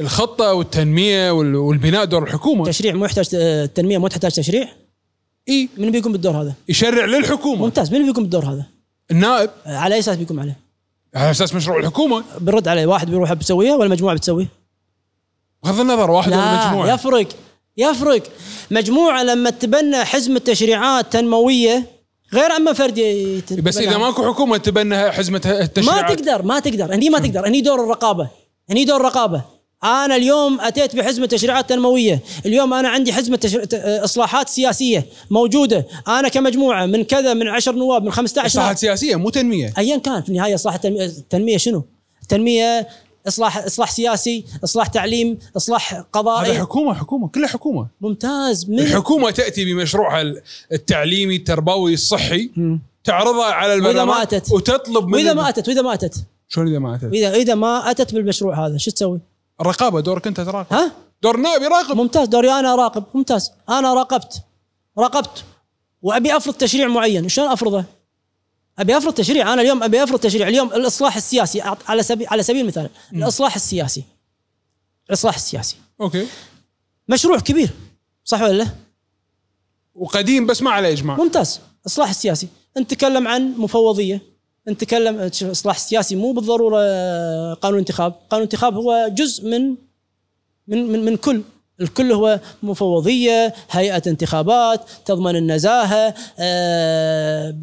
الخطة والتنمية وال- والبناء دور الحكومة. تشريع مو يحتاج التنميه مو تحتاج تشريع؟ إي. من بيقوم بالدور هذا؟ يشرع للحكومة. ممتاز. من بيقوم بالدور هذا؟ النائب. على أي أساس بيقوم عليه؟ على أساس مشروع الحكومة؟ بنرد عليه. واحد بيروح بيسويها ولا مجموعة بتسويه؟ بغض النظر واحد ولا لا مجموعة؟ يفرق يفرق. مجموعة لما تبنى حزمه تشريعات تنموية غير أما فرد يتبنى. بس إذا ماكو حكومة تبنى حزمه ما التشريعات. تقدر ما تقدر. هني ما تقدر. هني دور الرقابة. هني دور الرقابة. أنا اليوم أتيت بحزمة تشريعات تنموية. اليوم أنا عندي حزمة تشر... إصلاحات سياسية موجودة. أنا كمجموعة من كذا من 10 نواب من 15 إصلاحات سياسية مو تنمية. ايا كان في النهاية إصلاح التنميه, التنمية شنو؟ التنميه اصلاح إصلاح سياسي، إصلاح تعليم، إصلاح هذا قضائي حكومة حكومة كلها حكومة. ممتاز. من الحكومة تأتي بمشروعها التعليمي التربوي الصحي. تعرضها على وإذا البرلمان ما اتت وتطلب من وإذا ما اتت وإذا ما اتت شلون إذا ما اتت؟ واذا إذا ما أتت بالمشروع هذا شو تسوي؟ الرقابه دورك أنت تراقب. ها؟ دور النائب يراقب. ممتاز دوري أنا اراقب ممتاز. أنا راقبت. راقبت. وأبي أفرض تشريع معين. شلون أفرضه؟ أبي أفرض تشريع. أنا اليوم أبي أفرض تشريع. اليوم الإصلاح السياسي. على سبيل على سبيل المثال. الإصلاح السياسي. الإصلاح السياسي. أوكي. مشروع كبير. صح ولا لا؟ وقديم بس ما عليه إجماع. ممتاز. إصلاح السياسي. نتكلم عن مفوضية. نتكلم إصلاح سياسي مو بالضرورة قانون انتخاب. قانون انتخاب هو جزء من من من, من كل. الكل هو مفوضية هيئة انتخابات تضمن النزاهة آه،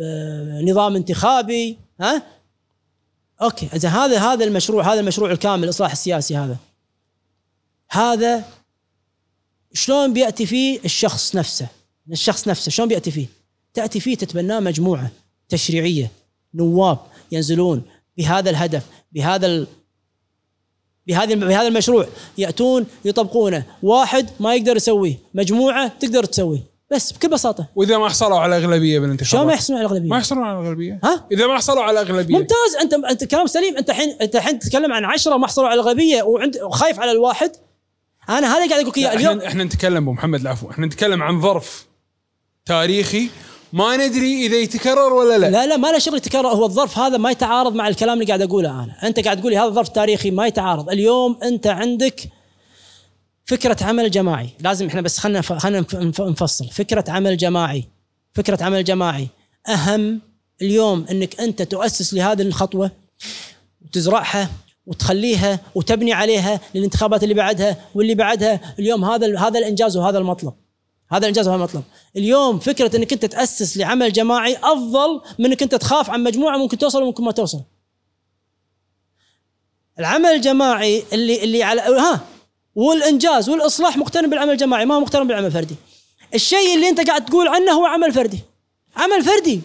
نظام انتخابي. ها؟ أوكي إذا هذا هذا المشروع هذا المشروع الكامل الاصلاح السياسي هذا. هذا شلون بيأتي فيه الشخص نفسه؟ الشخص نفسه شلون بيأتي فيه؟ تأتي فيه تتبناه مجموعة تشريعية. نواب ينزلون بهذا الهدف بهذا ال... بهذه بهذا المشروع. يأتون يطبقونه. واحد ما يقدر يسويه. مجموعة تقدر تسويه. بس بكل بساطة. وإذا ما حصلوا على أغلبية بالانتخابات؟ شلون ما يحصلون على الاغلبيه ما يحصلون على الاغلبيه ها؟ إذا ما حصلوا على أغلبية. ممتاز. أنت أنت كلام سليم. أنت الحين أنت الحين تتكلم عن عشرة ما حصلوا على الاغلبيه وعند وخايف على الواحد. أنا هذا قاعد أقول لك إياه. اليوم إحنا إحنا نتكلم أبو محمد العفو. إحنا نتكلم عن ظرف تاريخي ما ندري إذا يتكرر ولا لا, لا لا ما له شغل يتكرر. هو الظرف هذا ما يتعارض مع الكلام اللي قاعد أقوله أنا. أنت قاعد تقولي هذا ظرف تاريخي ما يتعارض. اليوم أنت عندك فكرة عمل جماعي. لازم إحنا بس خلينا خلينا نفصل. فكرة عمل جماعي. فكرة عمل جماعي. أهم اليوم إنك أنت تؤسس لهذه الخطوة وتزرعها وتخليها وتبني عليها للانتخابات اللي بعدها واللي بعدها. اليوم هذا هذا الإنجاز وهذا المطلب. هذا الإنجاز وهذا المطلب. اليوم فكرة إنك أنت تأسس لعمل جماعي أفضل من إنك أنت تخاف عن مجموعة ممكن توصل وممكن ما توصل. العمل الجماعي اللي اللي على ها والإنجاز والإصلاح مقترن بالعمل الجماعي ما هو مقترن بالعمل الفردي. الشيء اللي أنت قاعد تقول عنه هو عمل فردي. عمل فردي.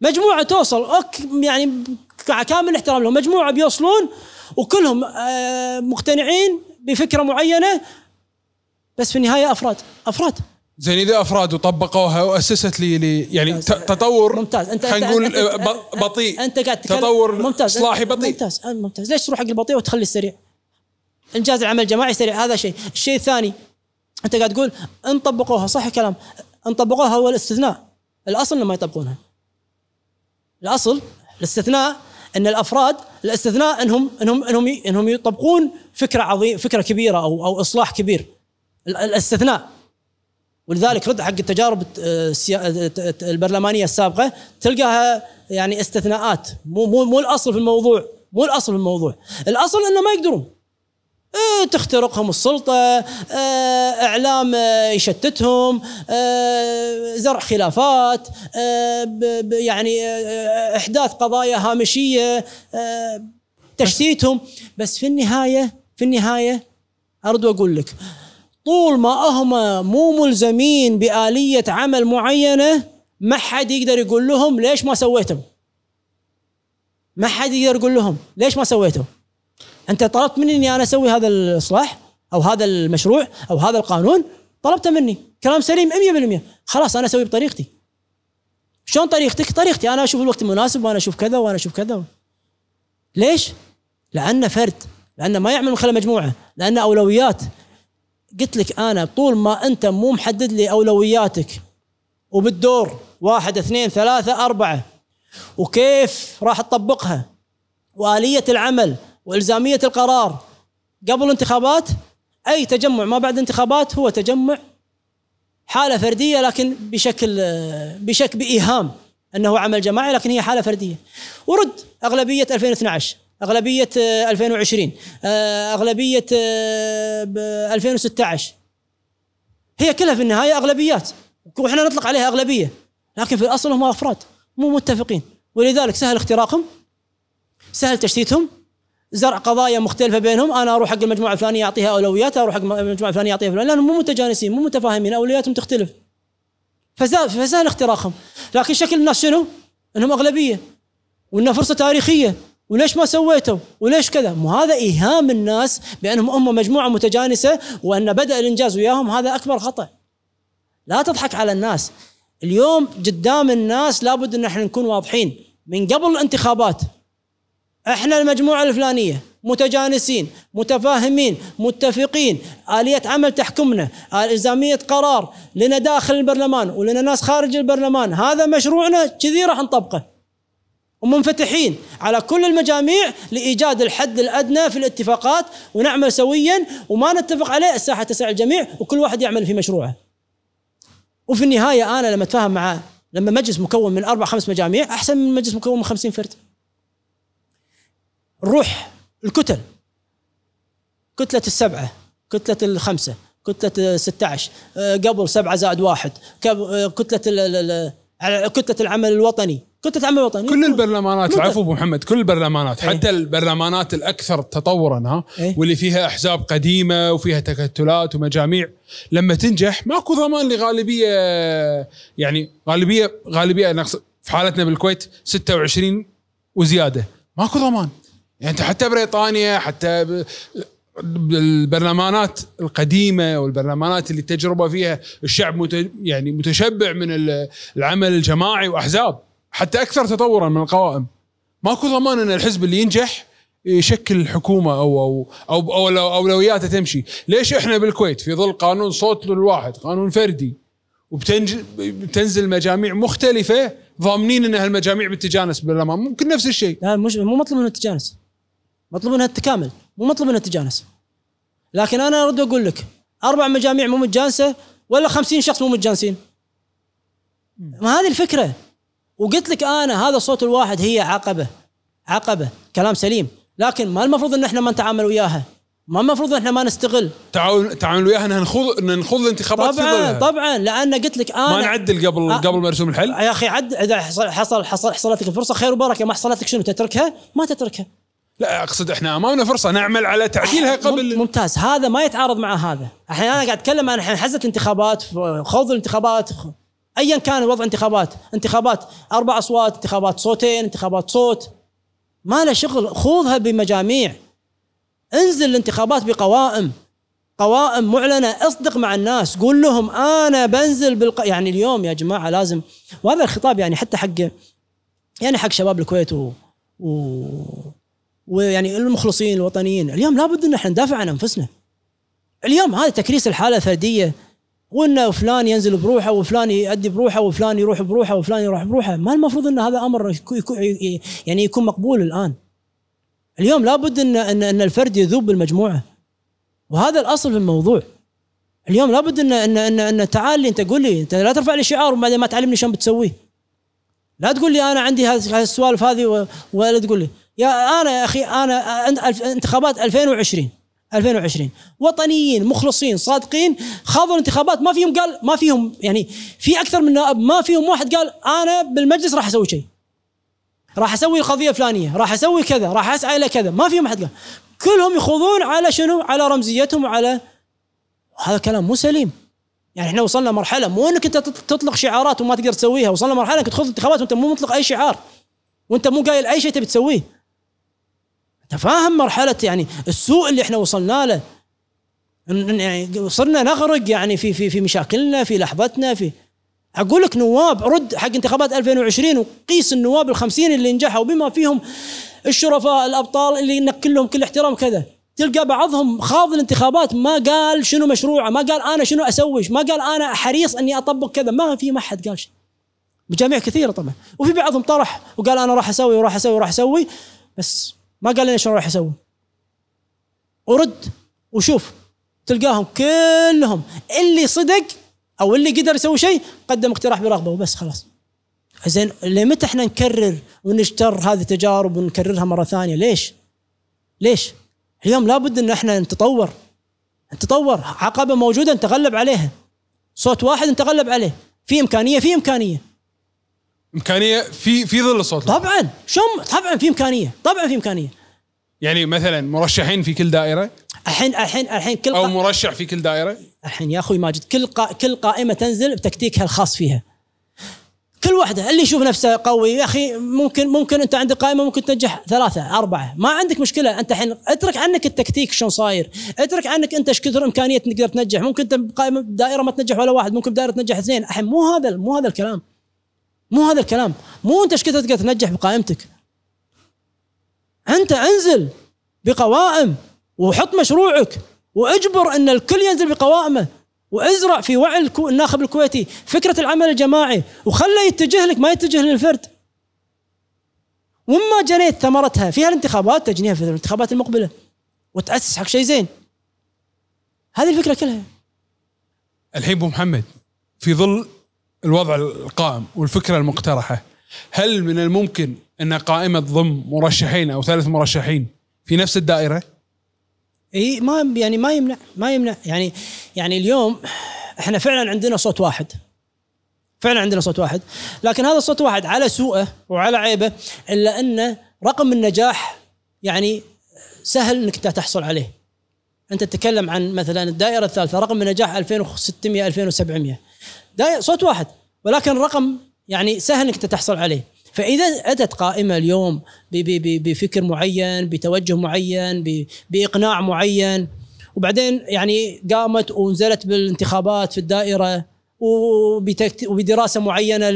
مجموعة توصل أوك يعني كامل احترام لهم. مجموعة بيوصلون وكلهم آه، مقتنعين بفكرة معينة بس في النهاية أفراد. أفراد. زين إذا افراد وطبقوها وأسست لي, لي يعني تطور ممتاز. انت خلينا نقول آه، بطيء. أنت قاعد تتكلم. تطور ممتاز. إصلاحي بطيء. ممتاز. ممتاز. ليش تروح حق البطيء وتخلي السريع؟ إنجاز العمل الجماعي سريع. هذا شيء. الشيء الثاني أنت قاعد تقول إن طبقوها. صح الكلام. إن طبقوها هو الاستثناء. الأصل إنهم ما يطبقونها. الأصل الاستثناء إن الأفراد الاستثناء انهم انهم إنهم إنهم يطبقون فكرة عظيمه فكرة كبيرة أو أو إصلاح كبير. ال- الاستثناء. ولذلك رد حق التجارب آه، آه، البرلمانية السابقة تلقاها يعني استثناءات. مو مو مو الأصل في الموضوع مو الأصل في الموضوع. الأصل إنه ما يقدرون. تخترقهم السلطة آه، إعلام آه، يشتتهم زرع خلافات يعني إحداث قضايا هامشية آه، تشتيتهم. بس في النهاية في النهاية ارد واقول لك طول ما هم مو ملزمين بآلية عمل معينة ما حد يقدر يقول لهم ليش ما سويتم ما حد يقدر يقول لهم ليش ما سويتم أنت طلبت مني إني أنا أسوي هذا الإصلاح أو هذا المشروع أو هذا القانون طلبته مني. كلام سليم 100% خلاص أنا أسوي بطريقتي. شلون طريقتك؟ طريقتي. أنا أشوف الوقت المناسب وأنا أشوف كذا وأنا أشوف كذا. ليش؟ لأنه فرد. لأنه ما يعمل من خلال مجموعة. لأنه أولويات. قلت لك أنا طول ما أنت مو محدد لي أولوياتك وبالدور واحد اثنين ثلاثة أربعة وكيف راح تطبقها؟ وآلية العمل وإلزامية القرار. قبل الانتخابات أي تجمع ما بعد انتخابات هو تجمع حالة فردية لكن بشكل بشكل بإيهام أنه عمل جماعي لكن هي حالة فردية. ورد أغلبية 2012 أغلبية آه، 2020 آه، آه، ب 2016 هي كلها في النهاية أغلبيات. وإحنا نطلق عليها أغلبية. لكن في الأصل هم أفراد مو متفقين. ولذلك سهل اختراقهم سهل تشتيتهم زرع قضايا مختلفة بينهم. أنا أروح حق المجموعة الفلانية أعطيها أولويات أروح حق المجموعة الفلانية أعطيها فلان. لأنهم مو متجانسين مو متفاهمين أولوياتهم تختلف. فسهل اختراقهم. لكن شكل الناس شنو؟ إنهم أغلبية. وإنها فرصة تاريخية. وليش ما سويتوا؟ وليش كذا؟ مو هذا إيهام الناس بأنهم هم مجموعة متجانسة وأن بدأ الإنجاز وياهم هذا أكبر خطأ. لا تضحك على الناس. اليوم قدام الناس لابد أن إحنا نكون واضحين من قبل الانتخابات إحنا المجموعة الفلانية متجانسين متفاهمين متفقين آلية عمل تحكمنا إلزامية قرار لنا داخل البرلمان ولنا ناس خارج البرلمان هذا مشروعنا كذي راح نطبقه ومنفتحين على كل المجاميع لإيجاد الحد الأدنى في الاتفاقات ونعمل سويا وما نتفق عليه الساحة تسع الجميع وكل واحد يعمل في مشروعه. وفي النهاية أنا لما أتفاهم مع لما مجلس مكون من أربع خمس مجاميع أحسن من مجلس مكون من خمسين فرد. نروح الكتل. كتلة السبعة كتلة الخمسة كتلة 16 آه، قبل سبعة زائد واحد آه، كتلة كتلة العمل الوطني. كتلة العمل الوطني كل البرلمانات العفو ابو محمد كل البرلمانات إيه. حتى البرلمانات الأكثر تطورا ها إيه. واللي فيها أحزاب قديمة وفيها تكتلات ومجاميع. لما تنجح ماكو ضمان لغالبية يعني غالبية غالبية نقصد في حالتنا بالكويت 26 وزيادة. ماكو ضمان. يعني أنت حتى بريطانيا حتى ب- البرلمانات القديمة والبرلمانات اللي التجربة فيها الشعب مت يعني متشبع من ال- العمل الجماعي وأحزاب. حتى أكثر تطورا من القوائم. ماكو ضمان أن الحزب اللي ينجح يشكل حكومة أو أو أو, أو لو- اولوياته تمشي، ليش إحنا بالكويت في ظل قانون صوت للواحد، قانون فردي وبتنزل مجاميع مختلفة ضامنين أن هالمجاميع بالتجانس بالبرلمان، ممكن نفس الشيء. لا مش مو مطلوب منها التجانس. مطلوب منها التكامل. مو مطلوب منها التجانس. لكن أنا ارد أقول لك أربع مجاميع مو متجانسة ولا خمسين شخص مو متجانسين. ما هذه الفكرة. وقلت لك أنا هذا صوت الواحد هي عقبة عقبة كلام سليم. لكن ما المفروض إن إحنا ما نتعامل وياها. ما المفروض إن إحنا ما نستغل. تعاون تعاون وياها ان نخوض ان نخوض الانتخابات في طبعا ظلها. طبعا. لأن قلت لك أنا ما نعدل قبل آه. قبل مرسوم الحل؟ يا أخي عد إذا حصل حصل حصل حصلت لك الفرصة خير وبركة. ما حصلت لك شنو تتركها؟ ما تتركها. لا أقصد إحنا أمامنا فرصة نعمل على تعديلها قبل ممتاز. هذا ما يتعارض مع هذا. الحين أنا قاعد أتكلم عن حزة الانتخابات خوض الانتخابات ايا كان وضع انتخابات انتخابات أربع أصوات انتخابات صوتين انتخابات صوت. ما له شغل خوضها بمجاميع. انزل الانتخابات بقوائم. قوائم معلنة اصدق مع الناس. قول لهم أنا بنزل بالق... يعني اليوم يا جماعة لازم. وهذا الخطاب يعني حتى حق يعني حق شباب الكويت و, و... ويعني المخلصين الوطنيين. اليوم لابد إن إحنا ندافع عن أنفسنا. اليوم هذا تكريس الحالة الفردية. وان فلان ينزل بروحه وفلان يؤدي بروحه وفلان يروح بروحه وفلان يروح بروحه ما المفروض إن هذا أمر يعني يكون مقبول الآن. اليوم لابد ان ان إن الفرد يذوب بالمجموعة. وهذا الأصل في الموضوع. اليوم لابد ان ان ان, إن تعال لي أنت قول لي أنت لا ترفع لي شعار وبعدين ما تعلمني شلون بتسويه. لا تقول لي أنا عندي هذه السوالف هذه ولا تقول لي. يا أنا يا أخي أنا انتخابات 2020 2020 وطنيين مخلصين صادقين خاضوا الانتخابات. ما فيهم قال ما فيهم يعني في أكثر من نائب ما فيهم واحد قال أنا بالمجلس راح أسوي شيء. راح أسوي القضية الفلانية راح أسوي كذا راح أسعى إلى كذا. ما فيهم أحد قال. كلهم يخوضون على شنو؟ على رمزيتهم وعلى هذا كلام مو سليم. يعني إحنا وصلنا مرحلة مو إنك أنت تطلق شعارات وما تقدر تسويها. وصلنا مرحلة إنك تخوض انتخابات وأنت مو مطلق أي شعار. وأنت مو قايل أي شيء تبي تسويه. انت فاهم مرحلة يعني السوء اللي إحنا وصلنا له. يعني صرنا نغرق يعني في في في مشاكلنا في لحظتنا في أقول لك نواب رد حق انتخابات 2020 وقيس النواب الخمسين اللي نجحوا بما فيهم الشرفاء الأبطال اللي نكل لهم كل احترام كذا. تلقى بعضهم خاض الانتخابات ما قال شنو مشروعه ما قال أنا شنو أسوي ما قال أنا حريص إني أطبق كذا ما في ما حد قال شيء. مجاميع كثيرة طبعا. وفي بعضهم طرح وقال أنا راح أسوي وراح أسوي وراح أسوي بس ما قال لنا شنو راح أسوي ورد وشوف تلقاهم كلهم اللي صدق أو اللي قدر يسوي شيء قدم اقتراح برغبة وبس خلاص. زين لمتى إحنا نكرر ونجتر هذه التجارب ونكررها مرة ثانية؟ ليش؟ ليش؟ اليوم لابد إن إحنا نتطور. نتطور. عقبة موجودة نتغلب عليها. صوت واحد نتغلب عليه. في إمكانية في إمكانية. امكانيه في في ظل الصوت طبعا. شم طبعا في امكانيه طبعا في امكانيه يعني مثلا مرشحين في كل دائرة؟ الحين الحين الحين كل أو مرشح في كل دائرة؟ الحين يا أخوي ماجد كل قا... كل قائمة تنزل بتكتيكها الخاص فيها. كل واحدة اللي يشوف نفسه قوي يا أخي ممكن ممكن أنت عندك قائمه ممكن تنجح ثلاثة أربعة. ما عندك مشكلة. أنت الحين اترك عنك التكتيك شلون صاير. اترك عنك أنت إيش كثر إمكانية تقدر تنجح. ممكن أنت بقائمة دائره ما تنجح ولا واحد ممكن بدائرة تنجح اثنين. الحين مو هذا مو هذا الكلام. مو هذا الكلام. مو أنت إيش كثر تقدر تنجح بقائمتك. أنت أنزل بقوائم وحط مشروعك وأجبر أن الكل ينزل بقوائمه وأزرع في وعي الناخب الكويتي فكرة العمل الجماعي وخله يتجه لك ما يتجه للفرد. وما جنيت ثمرتها في هالانتخابات تجنيها في الانتخابات المقبلة. وتأسس حق شيء زين. هذه الفكرة كلها. الحين أبو محمد في ظل الوضع القائم والفكرة المقترحة. هل من الممكن أن قائمة تضم مرشحين أو ثلاث مرشحين في نفس الدائرة؟ إي ما يعني ما يمنع ما يمنع. يعني يعني اليوم إحنا فعلا عندنا صوت واحد. فعلا عندنا صوت واحد. لكن هذا الصوت واحد على سوءه وعلى عيبه إلا أن رقم النجاح يعني سهل إنك تحصل عليه. أنت تتكلم عن مثلا الدائرة الثالثة رقم النجاح 2600 2700 صوت واحد. ولكن الرقم يعني سهل إنك تحصل عليه. فإذا أتت قائمة اليوم بفكر معين بتوجه معين بإقناع معين وبعدين يعني قامت ونزلت بالانتخابات في الدائرة وبدراسة معينة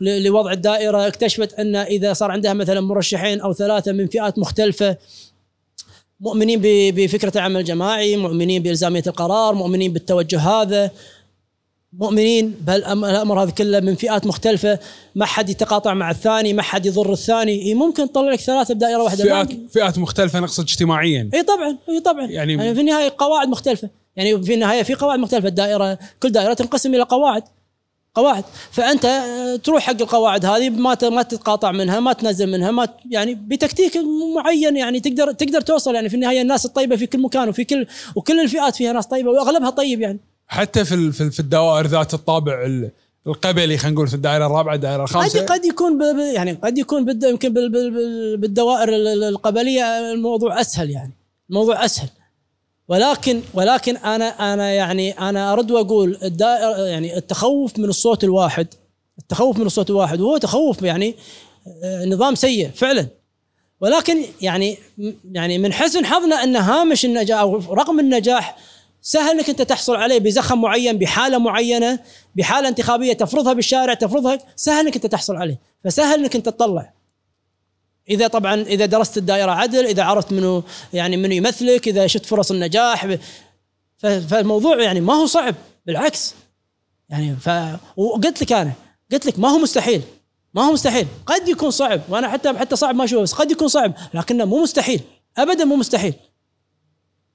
لوضع الدائرة اكتشفت أن إذا صار عندها مثلا مرشحين أو ثلاثة من فئات مختلفة مؤمنين بفكرة العمل الجماعي، مؤمنين بإلزامية القرار، مؤمنين بالتوجه هذا، مؤمنين بهالامر هذا كله من فئات مختلفة ما حد يتقاطع مع الثاني ما حد يضر الثاني. ممكن تطلع لك ثلاثة بدائره واحدة. فئات فئات مختلفة نقصد اجتماعيا. اي طبعا اي طبعا. يعني, يعني في النهاية قواعد مختلفة. يعني في النهاية في قواعد مختلفة. الدائرة كل دائرة تنقسم إلى قواعد. قواعد. فأنت تروح حق القواعد هذه ما ما تتقاطع منها ما تنزل منها ما يعني بتكتيك معين يعني تقدر تقدر توصل. يعني في النهاية الناس الطيبة في كل مكان وفي كل وكل الفئات فيها ناس طيبة وأغلبها طيب يعني. حتى في في الدوائر ذات الطابع القبلي خلينا نقول في الدائرة الرابعة الدائرة الخامسة. قد قد يكون يعني قد يكون يمكن بالدوائر القبلية الموضوع أسهل يعني. الموضوع أسهل. ولكن ولكن أنا أنا يعني أنا أرد وأقول الدائره يعني التخوف من الصوت الواحد التخوف من الصوت الواحد وهو تخوف يعني آه، نظام سيء فعلا. ولكن يعني يعني من حسن حظنا أن هامش النجاح أو رقم النجاح سهل إنك أنت تحصل عليه بزخم معين بحالة معينة بحالة انتخابية تفرضها بالشارع تفرضها سهل إنك أنت تحصل عليه. فسهل إنك أنت تطلع. إذا طبعا إذا درست الدائرة عدل إذا عرفت منه يعني منو يمثلك إذا شفت فرص النجاح فالموضوع يعني ما هو صعب. بالعكس. يعني ف وقلت لك أنا قلت لك ما هو مستحيل. ما هو مستحيل. قد يكون صعب. وأنا حتى حتى صعب ما أشوفه بس قد يكون صعب. لكنه مو مستحيل. ابدا مو مستحيل.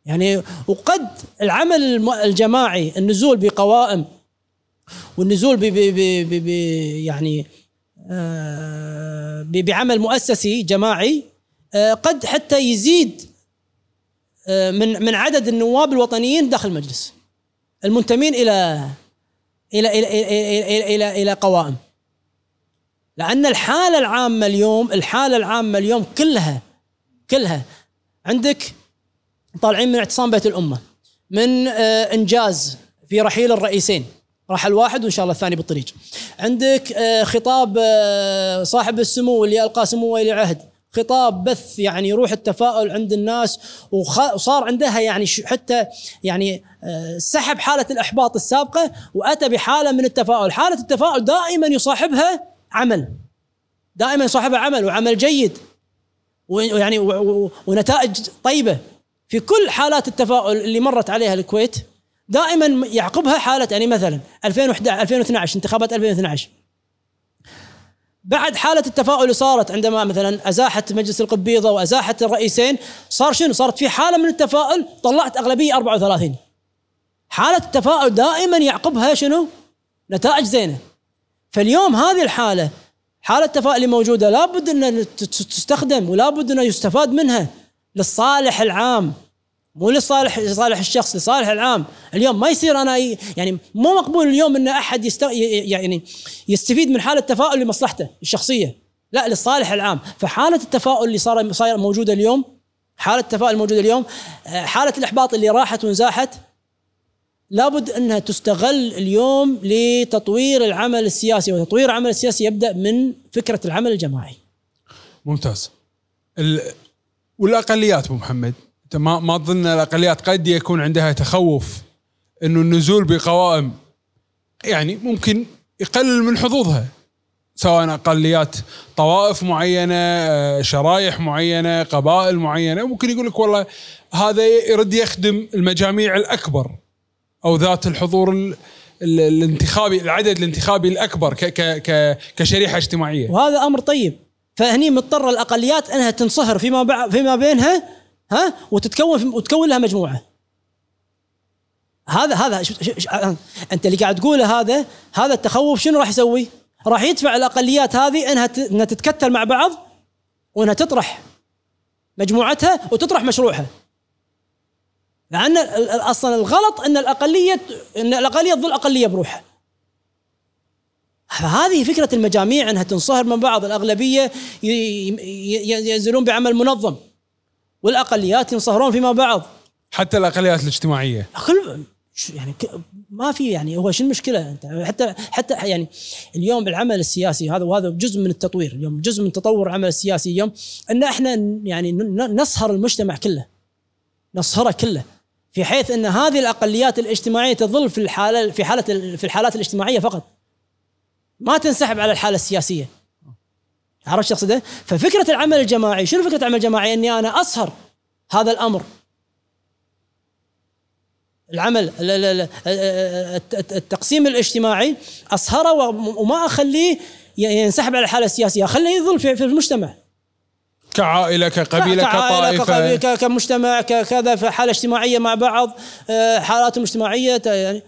يعني وقد العمل الجماعي النزول بقوائم والنزول ب يعني آه، بعمل مؤسسي جماعي آه، قد حتى يزيد آه، من من عدد النواب الوطنيين داخل المجلس المنتمين إلى إلى إلى إلى إلى, إلى, إلى قوائم. لأن الحالة العامة اليوم الحالة العامة اليوم كلها كلها عندك طالعين من اعتصام بيت الأمة من آه، إنجاز في رحيل الرئيسين. راح الواحد وإن شاء الله الثاني بالطريق. عندك آه، خطاب آه، صاحب السمو اللي القى سمو ولي عهد. خطاب بث يعني روح التفاؤل عند الناس وصار عندها يعني حتى يعني سحب حالة الإحباط السابقة وأتى بحالة من التفاؤل، حالة التفاؤل دائما يصاحبها عمل. دائما يصاحبها عمل وعمل جيد. ويعني ونتائج طيبة. في كل حالات التفاؤل اللي مرت عليها الكويت دائما يعقبها حالة يعني مثلا 2011 2012 انتخابات 2012 بعد حالة التفاؤل اللي صارت عندما مثلا أزاحت مجلس القبيضة وأزاحت الرئيسين صار شنو؟ صارت في حالة من التفاؤل طلعت أغلبية 34 حالة التفاؤل دائما يعقبها شنو؟ نتائج زينة فاليوم هذه الحالة حالة التفاؤل اللي موجودة لابد ان تستخدم ولابد انه يستفاد منها للصالح العام. مو لصالح لصالح الشخص لصالح العام. اليوم ما يصير أنا يعني مو مقبول اليوم إن أحد يست... يعني يستفيد من حاله التفاؤل لمصلحته الشخصية. لا للصالح العام. فحالة التفاؤل اللي صار صاير موجودة اليوم حالة التفاؤل الموجودة اليوم آه، حالة الإحباط اللي راحت وانزاحت لابد أنها تستغل اليوم لتطوير العمل السياسي. وتطوير العمل السياسي يبدأ من فكرة العمل الجماعي. ممتاز. ال... والأقليات أبو محمد. أنت ما ما تظن الأقليات قد يكون عندها تخوف إنه النزول بقوائم يعني ممكن يقلل من حظوظها سواء أقليات طوائف معينة شرايح معينة قبائل معينة. ممكن يقول لك والله هذا يرد يخدم المجاميع الأكبر أو ذات الحضور الانتخابي العدد الانتخابي الأكبر كشريحة اجتماعية. وهذا أمر طيب. فهني مضطرة الأقليات إنها تنصهر فيما فيما بينها ها وتتكون وتكون لها مجموعة هذا هذا أنت اللي قاعد تقوله هذا هذا التخوف شنو راح يسوي؟ راح يدفع الأقليات هذه إنها إنها تتكتل مع بعض وإنها تطرح مجموعتها وتطرح مشروعها. لأن أصلا الغلط إن الأقلية إن الأقلية تظل أقلية بروحها. هذه فكرة المجاميع إنها تنصهر من بعض. الأغلبية ينزلون بعمل منظم والأقليات ينصهرون فيما بعض. حتى الأقليات الاجتماعية. كل يعني ما في يعني هو شو المشكلة أنت؟ حتى حتى يعني اليوم العمل السياسي هذا وهذا جزء من التطوير. اليوم جزء من تطور العمل السياسي اليوم إن إحنا يعني نصهر المجتمع كله نصهره كله. في حيث إن هذه الأقليات الاجتماعية تظل في الحاله في حالة في الحالات الاجتماعية فقط. ما تنسحب على الحالة السياسية. عرفت اقصد إيه؟ ففكرة العمل الجماعي شنو فكرة العمل الجماعي؟ إني أنا أصهر هذا الأمر. العمل التقسيم الاجتماعي أصهره وما أخليه ينسحب على الحالة السياسية أخليه يظل في المجتمع. كعائلة كقبيلة كطائفة. كمجتمع كذا في حالة اجتماعية مع بعض آه، حالات اجتماعيه يعني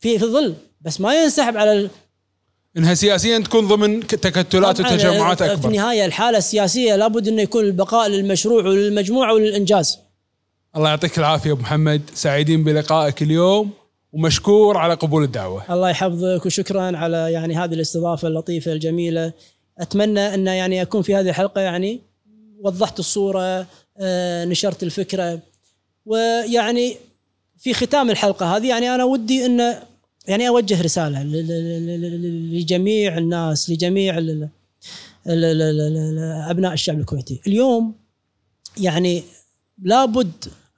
في في الظل. بس ما ينسحب على إنها سياسيا تكون ضمن تكتلات وتجمعات أكبر. في النهاية الحالة السياسية لابد إنه يكون البقاء للمشروع وللمجموعة وللانجاز الله يعطيك العافية أبو محمد. سعيدين بلقائك اليوم ومشكور على قبول الدعوة. الله يحفظك وشكرا على يعني هذه الاستضافة اللطيفة الجميلة. أتمنى أن يعني أكون في هذه الحلقة يعني وضحت الصورة آه، نشرت الفكرة. ويعني في ختام الحلقة هذه يعني أنا ودي أن يعني أوجه رسالة لجميع الناس لجميع أبناء الشعب الكويتي. اليوم يعني لابد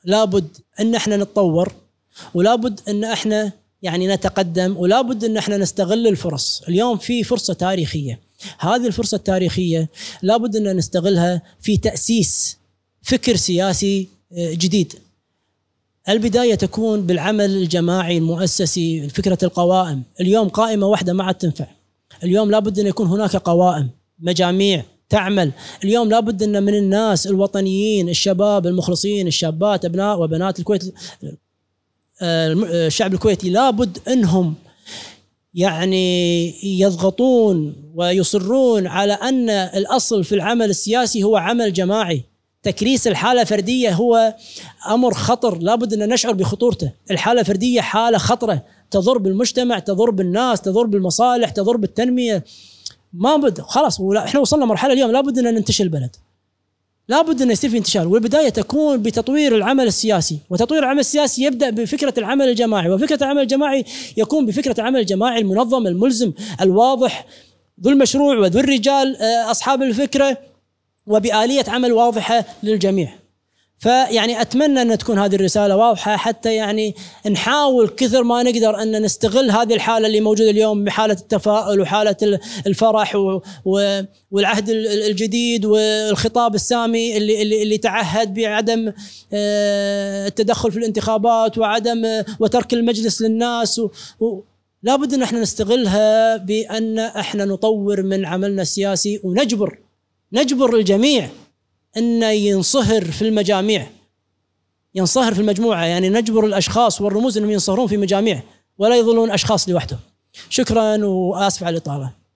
لابد أن إحنا نتطور ولابد أن إحنا يعني نتقدم ولابد أن إحنا نستغل الفرص. اليوم في فرصة تاريخية. هذه الفرصة التاريخية لابد أن نستغلها في تأسيس فكر سياسي آه، جديد. البداية تكون بالعمل الجماعي المؤسسي فكره القوائم. اليوم قائمة واحدة ما عاد تنفع. اليوم لابد أن يكون هناك قوائم مجاميع تعمل. اليوم لابد أن من الناس الوطنيين الشباب المخلصين الشابات أبناء وبنات الكويت الشعب الكويتي لابد أنهم يعني يضغطون ويصرون على أن الأصل في العمل السياسي هو عمل جماعي. تكريس الحالة فردية هو أمر خطر لابد أن نشعر بخطورته. الحالة الفردية حالة خطرة تضر بالمجتمع تضر بالناس تضر بالمصالح تضر بالتنمية. ما بد خلاص إحنا وصلنا مرحلة اليوم لابد أن ننتشل البلد. لابد أن يصير في انتشار والبداية تكون بتطوير العمل السياسي. وتطوير العمل السياسي يبدأ بفكرة العمل الجماعي وفكرة العمل الجماعي يكون بفكرة العمل الجماعي المنظم الملزم الواضح. ذو المشروع وذو الرجال آه، أصحاب الفكرة. وبآلية عمل واضحة للجميع. فيعني أتمنى أن تكون هذه الرسالة واضحة حتى يعني نحاول كثر ما نقدر أن نستغل هذه الحالة اللي موجودة اليوم بحالة التفاؤل وحالة الفرح والعهد الجديد والخطاب السامي اللي اللي, اللي تعهد بعدم آه، التدخل في الانتخابات وعدم وترك المجلس للناس لابد أن إحنا نستغلها بأن إحنا نطور من عملنا السياسي ونجبر نجبر الجميع انه ينصهر في المجاميع. ينصهر في المجموعة يعني نجبر الأشخاص والرموز أنهم ينصهرون في مجاميع ولا يظلون أشخاص لوحدهم. شكرا وآسف على الإطالة.